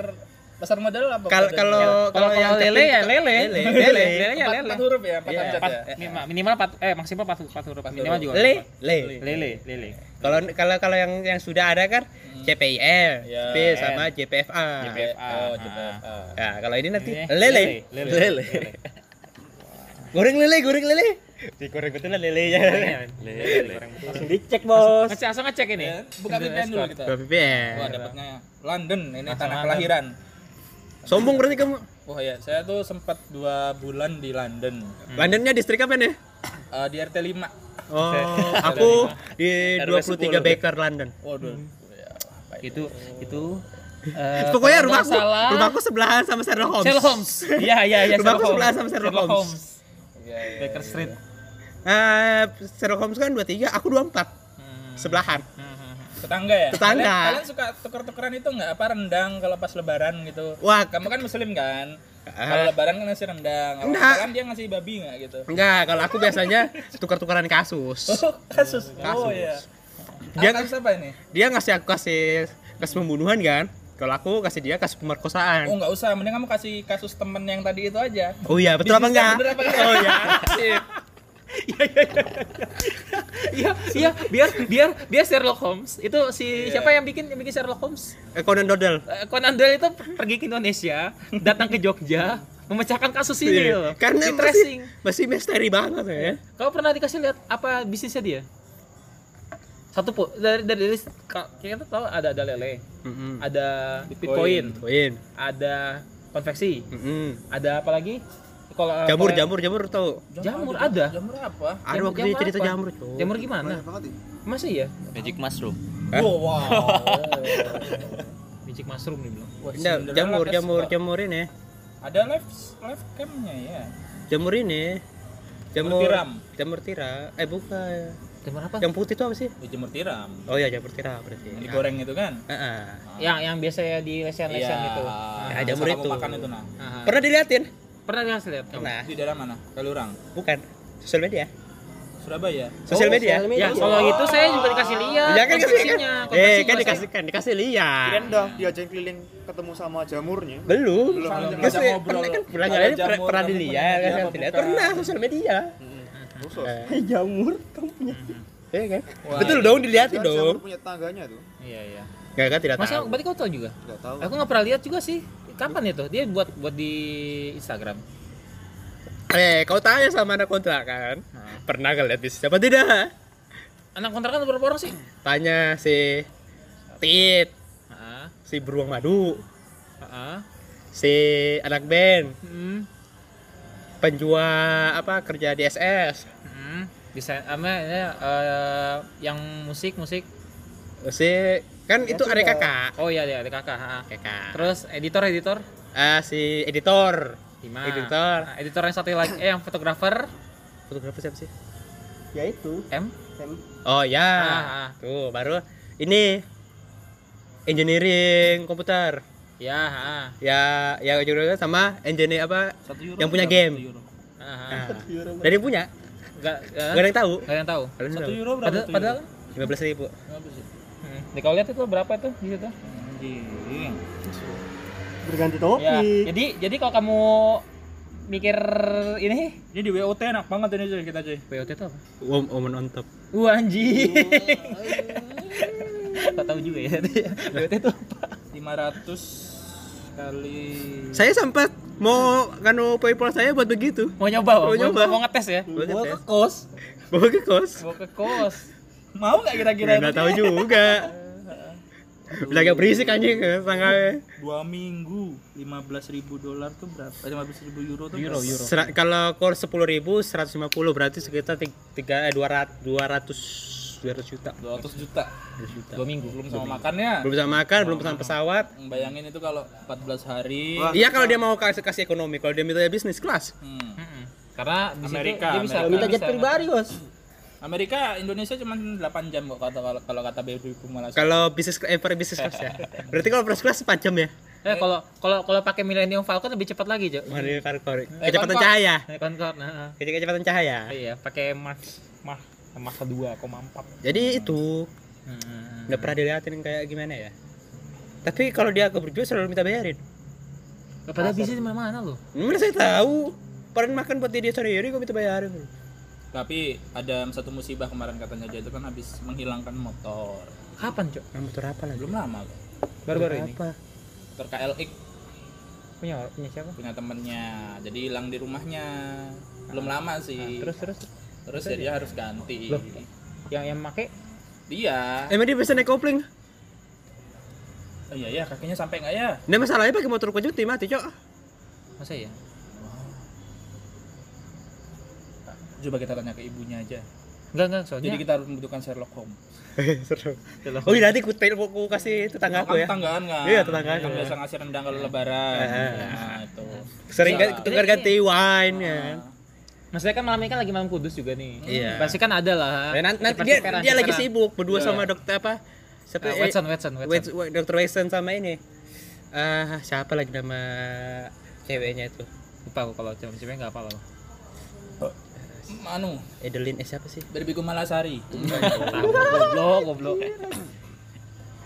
A: pasar modal apa?
C: kalau
A: kodenya?
C: kalau
B: Kalau
C: kalau yang
B: lele
C: cepin
B: ya lele.
C: lele
B: Lele.
C: lele
A: empat,
B: lele.
A: empat huruf ya, empat
B: Iya, empat-
A: ya.
B: minimal- minimal empat eh maksimal empat empat huruf minimal juga.
C: le
B: empat.
C: le
B: Lele, lele.
C: Kalau kalau kalau yang yang sudah ada kan CPIL
A: Ya.
C: P sama JPFA
B: JPFA.
A: Oh,
B: Ah.
A: JPFA.
C: ya kalau ini nanti
B: Ini
C: lele
B: lele.
C: lele goreng lele goreng lele digoreng betul lah lelenya
B: Lele.
E: langsung dicek bos
B: Ngecek langsung ngecek ini.
A: Buka VPN dulu kita.
C: Dua VPN
A: Wah, dapatnya London, ini
B: Langsung
A: tanah kelahiran.
C: sombong berarti kamu
A: Wah ya, saya tuh sempat dua bulan di London.
C: Londonnya distrik apa nih
A: Eh, di RT 5.
C: oh aku di
A: RW
C: 23 Baker London
A: Waduh. Ya, baik.
B: Itu itu eh,
C: pokoknya rumahku
B: salah,
C: rumahku sebelahan sama Sherlock Holmes
B: Sherlock Holmes. Iya iya iya.
C: Rumahku
B: Sherlock
C: sebelah
B: Holmes.
C: sama Sherlock Holmes.
A: Ya, ya,
B: Baker
A: ya.
B: Street.
C: Eh, Sherlock Holmes kan 23 aku 24
B: Hmm.
C: sebelahan
A: Tetangga ya?
C: Tetangga.
A: Kalian, kalian suka tuker-tukeran itu nggak apa rendang kalau pas lebaran gitu?
C: wah
A: Kamu kan muslim kan?
C: Ah.
A: Kalau lebaran kan ngasih rendang. Kalau
C: Enggak.
A: kan dia ngasih babi nggak gitu?
C: enggak kalau aku biasanya tukar-tukaran kasus
A: Oh, kasus. Oh
C: Kasus.
A: iya.
C: Dia-
A: Dia kasus apa ini?
C: dia ngasih aku kasih kasus pembunuhan kan kalau aku kasih dia kasus pemerkosaan
A: Oh nggak usah, mending kamu kasih kasus temen yang tadi itu aja.
C: oh iya betul apa enggak
A: apa enggak?
C: oh iya.
B: Iya iya biar biar biar Sherlock Holmes itu si siapa yang bikin yang bikin Sherlock Holmes?
C: Eh, Conan Doyle
B: Eh, Conan Doyle itu pergi ke Indonesia, datang ke Jogja, memecahkan kasus ini
C: Iya.
B: loh.
C: karena
B: Di
C: masih
B: tracing.
C: masih misteri banget ya
B: Kau pernah dikasih lihat apa bisnisnya dia? Satu po dari dari list kita tahu ada ada lele,
C: Mm-mm.
B: ada bitcoin,
C: Poin.
B: ada konveksi,
C: Mm-mm.
B: ada apa lagi? Kalau
C: jamur
B: kalau-
C: jamur jamur tau
B: Jamur ada.
A: Jamur apa?
C: ada
B: Jamur-
C: waktu
B: jamur
C: cerita
B: apa?
C: jamur tuh
B: Jamur gimana? Masa iya?
D: Magic mushroom.
C: Hah?
A: Oh, wow.
B: Magic mushroom nih bilang.
C: Enggak,
A: Cinderella
C: jamur
A: Cast
C: jamur
A: Pak.
C: jamur ini
A: Ada live live camnya ya.
C: jamur ini jamur
A: tiram.
C: jamur tiram eh bukan
B: Jamur apa?
C: yang putih itu apa sih
A: Ya, jamur tiram.
C: oh iya jamur tiram berarti
A: Yang digoreng itu kan?
C: Heeh.
B: Yang yang biasanya di lesen-lesen gitu.
C: Ya,
A: Bisa
C: jamur
A: kamu
C: itu.
A: makan itu nah.
C: Pernah diliatin
B: Pernah nggak sih lihat?
C: pernah
A: Di daerah mana? Kalurang.
C: bukan sosial media
A: Surabaya.
C: sosial
E: Oh,
C: media
E: media.
B: Ya, kalau gitu saya juga dikasih lihat.
C: ya kan dikasih kan eh kan dikasih kan dikasih lihat
F: Kirain udah diajakin keliling ketemu sama jamurnya.
C: belum
A: Belum,
C: Kan
A: belum. ngobrol.
C: pernah kan pernah
A: Ada
C: nyalain pernah, dilihat kan
A: dia
C: pernah sosial media
F: Khusus.
C: Eh,
E: jamur kamu punya
C: iya kan betul dong dilihatin
F: Kan jamur
C: dong
F: punya tetangganya tuh.
B: Iya, iya.
C: nggak kan tidak
B: Masa
C: tahu
B: berarti kau tahu juga?
F: Enggak tahu.
B: Aku nggak pernah lihat juga sih. Kapan itu? Dia buat buat di Instagram.
C: eh kau tanya sama anak kontrakan pernah gak lihat bisnis apa tidak
B: Anak kontrakan berapa orang sih?
C: tanya si Tit
B: Heeh.
C: si beruang madu
B: Heeh.
C: si anak band
B: Hmm.
C: penjual apa kerja di SS
B: Hmm. Desain apa ya, eh, yang musik musik.
C: si kan
E: Ya
C: itu ada kakak
B: Oh iya ada ada kakak. ha.
C: kakak
B: Terus editor editor.
C: ah si editor
B: Lima.
C: Editor.
B: Nah, editor yang satu lagi eh yang fotografer
C: fotografer siapa sih
E: ya itu
B: M.
E: Tem.
C: oh ya
B: Ah, ah.
C: tuh baru ini engineering komputer
B: Ya, ha.
C: ya ya juga sama engineer apa
A: Satu euro
C: yang punya game
A: Satu euro.
B: Ah,
C: nah,
E: Euro.
C: dari punya
B: Enggak
C: gak ada yang tahu
B: Gak ada yang tahu.
C: Gak ada yang
A: Satu
C: tahu
A: euro berapa?
B: Padahal,
A: satu
C: lima belas ribu
A: Berapa sih?
B: Hmm. Nih, kalau lihat itu berapa itu di situ?
A: Anjing.
E: berganti
B: Ya,
E: topi
B: jadi jadi kalau kamu mikir ini
A: Ini di WOT enak banget ini cuy kita cuy.
B: POT itu apa?
C: Wom omen on top
B: Wah anjing. Gak tahu juga ya. POT itu apa?
A: 500 kali
C: saya sempat mau kanu paypal saya buat begitu
B: Mau nyoba,
C: Mau
B: mau,
C: nyoba.
B: mau ngetes ya?
C: Ngetes.
E: ke kos
C: bawa ke kos
B: Mau ke kos.
A: Mau nggak kira-kira
C: nggak tahu juga Bilang yang berisik anjing tanggalnya.
A: dua minggu 15.000 ribu dolar tuh berapa? 15.000 ribu euro tuh
B: Euro, euro.
C: Kalau call sepuluh ribu seratus lima puluh berarti sekitar tig- tiga eh, dua ratus dua ratus dua ratus juta
A: 200 juta.
B: Dua minggu.
A: Belum sama makannya.
C: belum bisa makan belum pesan pesawat
A: Bayangin itu kalau 14 hari.
C: iya kalau dia mau kasih kasih ekonomi kalau dia minta bisnis kelas
A: Hmm.
B: Mm-mm. Karena di
A: Amerika,
B: dia bisa
A: Amerika.
E: minta jet pribadi bos
A: Amerika, Indonesia cuma 8 jam kok kata kalau kalau kata BB Kumala.
C: kalau bisnis eh per bisnis kelas ya berarti kalau first class 4 jam ya
B: Eh kalau kalau kalau pakai Millennium Falcon lebih cepat lagi, Cok.
C: Mari Farkor
A: Eh,
C: kecepatan cahaya
B: Naik Concorde, nah.
C: kecepatan cahaya
B: Iya, pakai Mach Mach koma empat.
C: jadi itu
B: Hmm.
C: nggak pernah dilihatin kayak gimana ya tapi kalau dia ke berjuang selalu minta bayarin
B: Padahal bisnis di mana-mana loh.
C: mana saya tahu Pernah makan buat dia sendiri gue minta bayarin
A: Tapi ada satu musibah kemarin katanya dia itu kan habis menghilangkan motor.
B: Kapan, Cok?
C: Nah, motor apa lagi?
A: Belum lama kok.
B: Baru-baru ini.
C: Apa?
A: Motor KLX
B: Punya punya siapa?
A: punya temennya. Jadi hilang di rumahnya. Belum lama sih.
B: Terus terus
A: Terus ya dia harus ganti.
B: Loh. yang yang make
A: Dia.
C: Emang dia bisa naik kopling?
A: Oh, iya ya, kakinya sampai nggak ya?
C: Nah masalahnya pakai motor kujuti mati cok
B: masa ya?
A: Coba kita tanya ke ibunya aja.
B: Enggak enggak, soalnya
A: Jadi kita harus membutuhkan Sherlock Holmes.
C: Seru Oh iya nanti ku, ku, ku kasih tetangga aku ya
A: Tetanggaan kan?
C: Iya, tetanggaan.
A: Kan biasa ngasih rendang kalau lebaran.
C: Eh.
A: Nah, itu.
C: Sering kan tukar ganti wine ya kan
B: Maksudnya kan malam ini kan lagi malam kudus juga nih.
C: Iya.
B: Pasti kan ada lah.
C: Nah, nanti, nanti dia, dia lagi sibuk berdua
A: Iya.
C: sama dokter apa? Siapa?
B: Eh, Watson, Watson, Watson.
C: Dokter Watson sama ini. Ah, siapa lagi nama ceweknya itu?
B: Lupa aku kalau cewek-cewek enggak apa-apa.
A: Anu,
C: Edeline eh siapa sih?
A: Berbi Kumalasari.
B: goblok, goblok.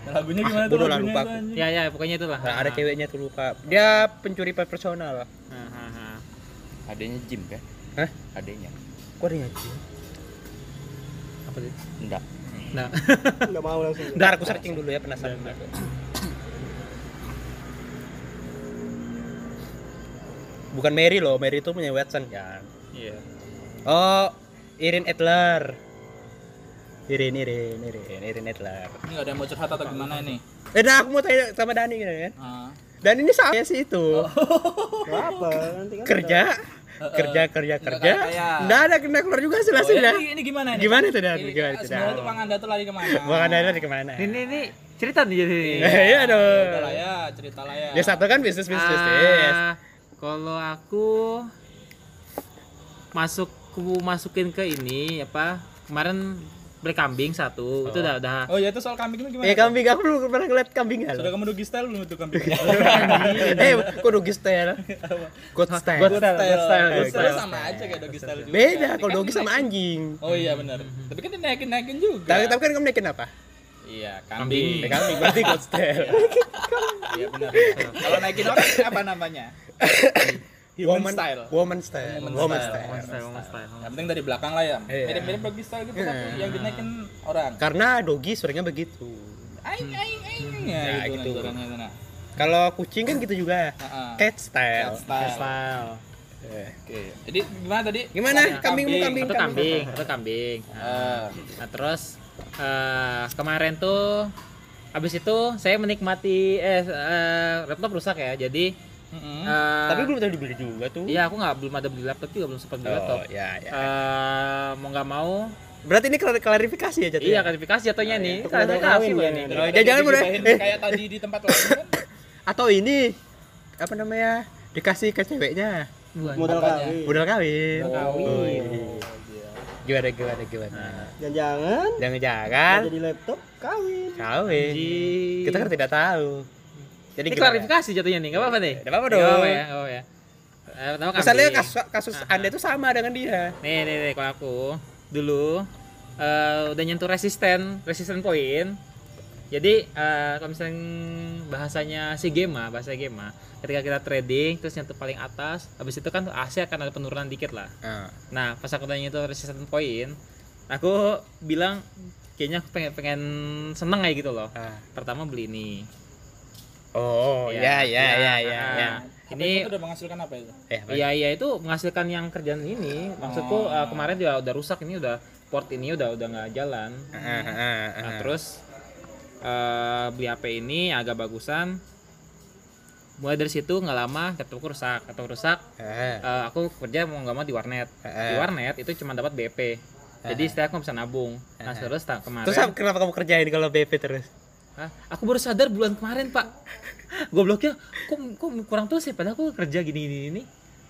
A: Lagunya gimana tuh
C: lah,
A: lagunya
C: lupa aku.
B: Ya ya, pokoknya itulah.
C: Nah, ada ceweknya tuh lupa. Dia pencuri personal.
B: Nah, nah, nah.
D: Adanya Jim kan?
C: Hah?
D: Adanya.
C: Kok ada yang Jim?
B: Apa sih?
D: Enggak.
B: Nah,
E: nggak mau langsung
C: Bentar aku searching dulu ya penasaran. Bukan Mary loh, Mary itu punya Watson kan.
B: iya.
C: Oh, Irin Edler. Irin, Irin, Irin, Irin Edler.
A: Ini nggak ada yang mau curhat atau gimana ini?
C: Eh, nah, aku mau tanya sama Dani gitu kan.
A: Ah.
C: Dan ini saya sih itu.
E: apa nanti kan
C: kerja, kerja, kerja, kerja. Nggak ada kena keluar juga sih
A: Oh,
C: hasilnya.
A: ini, ini gimana ini?
C: Gimana tuh, Dan?
A: Ini,
C: Gimana tuh,
A: Sebenarnya
C: Dan?
A: tuh Bang Anda tuh lari ke mana?
C: Bukan ada dari ke mana?
B: Ini ini cerita nih jadi.
C: Iya dong.
A: Udah lah ya, cerita lah ya.
C: Ya satu kan bisnis bisnis bisnis.
B: Ah, kalau aku masuk ku masukin ke ini apa kemarin beli kambing satu itu udah udah
A: Oh ya itu soal kambing itu gimana?
C: Eh kambing aku belum pernah ngeliat kambing
A: Sudah
C: halo.
A: kamu dogi style belum itu kambing?
C: Eh, kok doggy style? God style.
B: God style, God style, God
A: style
B: style.
A: sama aja kayak dogi style juga.
C: Beda kalau doggy sama anjing.
A: Oh iya benar. Tapi kan dinaikin naikin juga.
C: Tapi tapi kan kamu naikin apa?
A: Iya
C: Eh,
A: kambing.
C: kambing berarti God style.
A: Iya benar. Kalau naikin orang apa namanya?
C: Woman
A: style.
C: Woman style.
A: Woman
C: Woman
A: style.
C: style.
B: Woman style, woman style.
A: Yang penting dari belakang lah ya.
C: Iya.
A: Mirip-mirip doggy style gitu tapi yang dinaikin orang.
C: Karena doggy seringnya begitu.
A: Aing aing aing
C: Ya,
A: ya
C: gitu.
A: gitu. Nah.
C: Kalau kucing kan gitu juga. Cat style.
A: Style.
B: Style.
C: Eh.
A: Oke. Jadi gimana tadi?
C: Gimana? Kambingmu kambing
B: Itu kambing, itu kambing. Nah, terus eh, kemarin tuh habis itu saya menikmati eh, eh laptop rusak ya. Jadi
A: mm-mm.
B: eh,
C: Tapi belum tadi dibeli juga tuh.
B: Iya, aku nggak belum ada beli laptop juga, belum sempat beli laptop.
C: Oh, ya ya.
B: Eh, mau nggak mau,
C: Berarti ini klar- klarifikasi ya jatuh.
B: iya klarifikasi jatuhnya nih.
E: Untuk modal
B: Klarifikasi
E: kawin
B: gua
E: ya.
B: nih.
C: Oh, jangan- jangan boleh. Eh.
A: kayak tadi di tempat lain kan.
C: Atau ini apa namanya? Dikasih ke ceweknya.
E: modal kawin
C: Modal kawin.
B: Modal kawin.
C: Oh, iya. Gimana gimana gimana?
E: dan jangan
C: Jangan-jangan
E: jadi laptop kawin
C: kawin.
B: Anjing.
C: Kita kan tidak tahu. Jadi
B: Ini klarifikasi jatuhnya nih, nggak apa-apa nih.
C: Nggak apa-apa dong.
B: apa-apa ya, nggak apa-apa ya. Eh, pertama
C: Misalnya kasus, kasus Anda itu sama dengan dia.
B: Nih, nih, nih, kalau aku dulu eh, udah nyentuh resisten, resisten poin. Jadi eh, kalau misalnya bahasanya si Gema, bahasa Gema, ketika kita trading terus nyentuh paling atas, habis itu kan AC akan ada penurunan dikit lah.
C: Ah.
B: Nah, pas aku udah nyentuh resisten poin, aku bilang kayaknya aku pengen pengen seneng kayak gitu loh.
C: Ah.
B: Pertama beli ini.
C: Oh, ya ya ya ya.
B: Nah,
C: ya.
B: Ini
A: itu udah menghasilkan apa itu?
C: Eh?
B: Iya iya itu menghasilkan yang kerjaan ini. Maksudku
A: Oh.
B: eh, kemarin juga udah rusak ini udah port ini udah udah nggak jalan.
C: Ah,
B: Nah,
C: ah.
B: terus eh, beli HP ini agak bagusan mulai dari situ nggak lama laptopku rusak laptop rusak
C: Eh,
B: eh, aku kerja mau nggak mau di warnet di warnet itu cuma dapat BP jadi setelah aku bisa nabung nah terus kemarin
C: terus apa- kenapa kamu kerjain kalau BP terus?
B: Hah? aku baru sadar bulan kemarin pak. Gobloknya kok kok kurang tuh sih padahal aku kerja gini gini ini.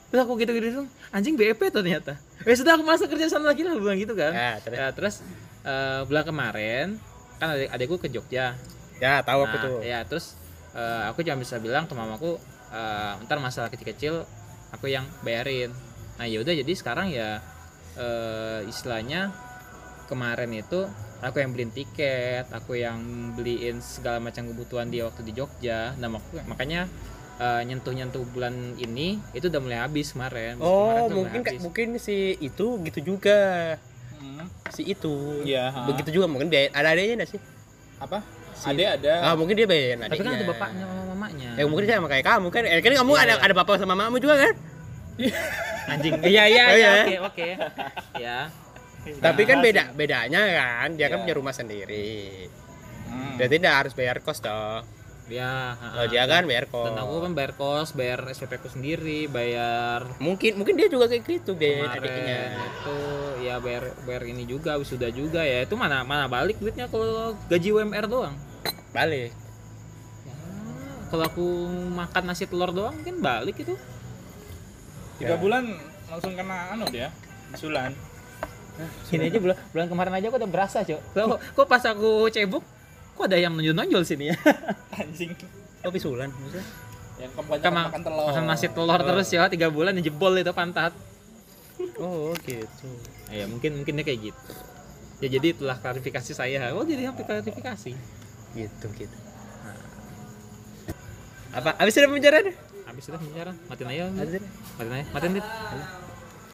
B: Terus aku gitu gitu anjing BP ternyata. Ya sudah aku masa kerja sana lagi lah bilang gitu kan?
C: Ya, terus?
B: Ya, terus eh, bulan kemarin kan adik adikku ke Jogja.
C: Ya, tahu aku
B: Nah,
C: tuh.
B: ya terus eh, aku cuma bisa bilang ke mamaku eh, ntar masalah kecil-kecil aku yang bayarin. Nah yaudah jadi sekarang ya eh, istilahnya kemarin itu aku yang beliin tiket aku yang beliin segala macam kebutuhan dia waktu di Jogja nah mak- makanya eh, nyentuh-nyentuh bulan ini itu udah mulai habis kemarin Kemarin
C: Oh,
B: tuh mulai
C: mungkin
B: habis.
C: mungkin si itu gitu juga.
A: Hmm.
C: Si itu.
A: Iya, ha.
C: Begitu juga mungkin biaya ada adanya enggak sih?
A: apa ada ada
C: Ah, mungkin dia bayarin
B: tapi kan ada bapaknya sama mamanya
C: Ya mungkin sama kayak kamu kan. Eh, kan kamu
B: Iya,
C: ada
B: iya.
C: ada bapak sama mamamu juga kan?
B: anjing iya iya
C: Oh,
B: iya
C: iya.
B: oke oke ya
C: Tapi kan beda bedanya kan, dia kan
A: Iya.
C: punya rumah sendiri.
A: Hmm.
C: Berarti tidak harus bayar kos toh.
B: ya
C: Kalau dia kan bayar kos.
B: dan aku kan bayar kos bayar SPP ku sendiri bayar
C: Mungkin mungkin dia juga kayak gitu
B: kemarin
C: adiknya.
B: itu ya bayar bayar ini juga wisuda juga ya itu mana mana balik duitnya kalau gaji UMR doang
C: Balik.
B: ya, kalau aku makan nasi telur doang kan balik itu
A: tiga
C: Ya.
A: bulan langsung kena anu dia sulan
B: ini aja bulan bulan kemarin aja aku udah berasa cok. Kok, kok pas aku cebok kok ada yang nonjol nonjol sini ya?
A: Anjing.
C: Oh, pisulan maksudnya.
A: yang kebanyakan makan telur.
B: makan nasi telur terus ya. Tiga bulan jebol itu pantat.
C: Oh, gitu.
B: ya mungkin mungkin dia kayak gitu. Ya jadi itulah klarifikasi saya. Oh jadi sampai klarifikasi.
C: Gitu, gitu. Apa? Habis sudah pembicaraan?
B: habis itu bicara matiin aja
C: Habis sudah?
B: matiin aja. Matiin dit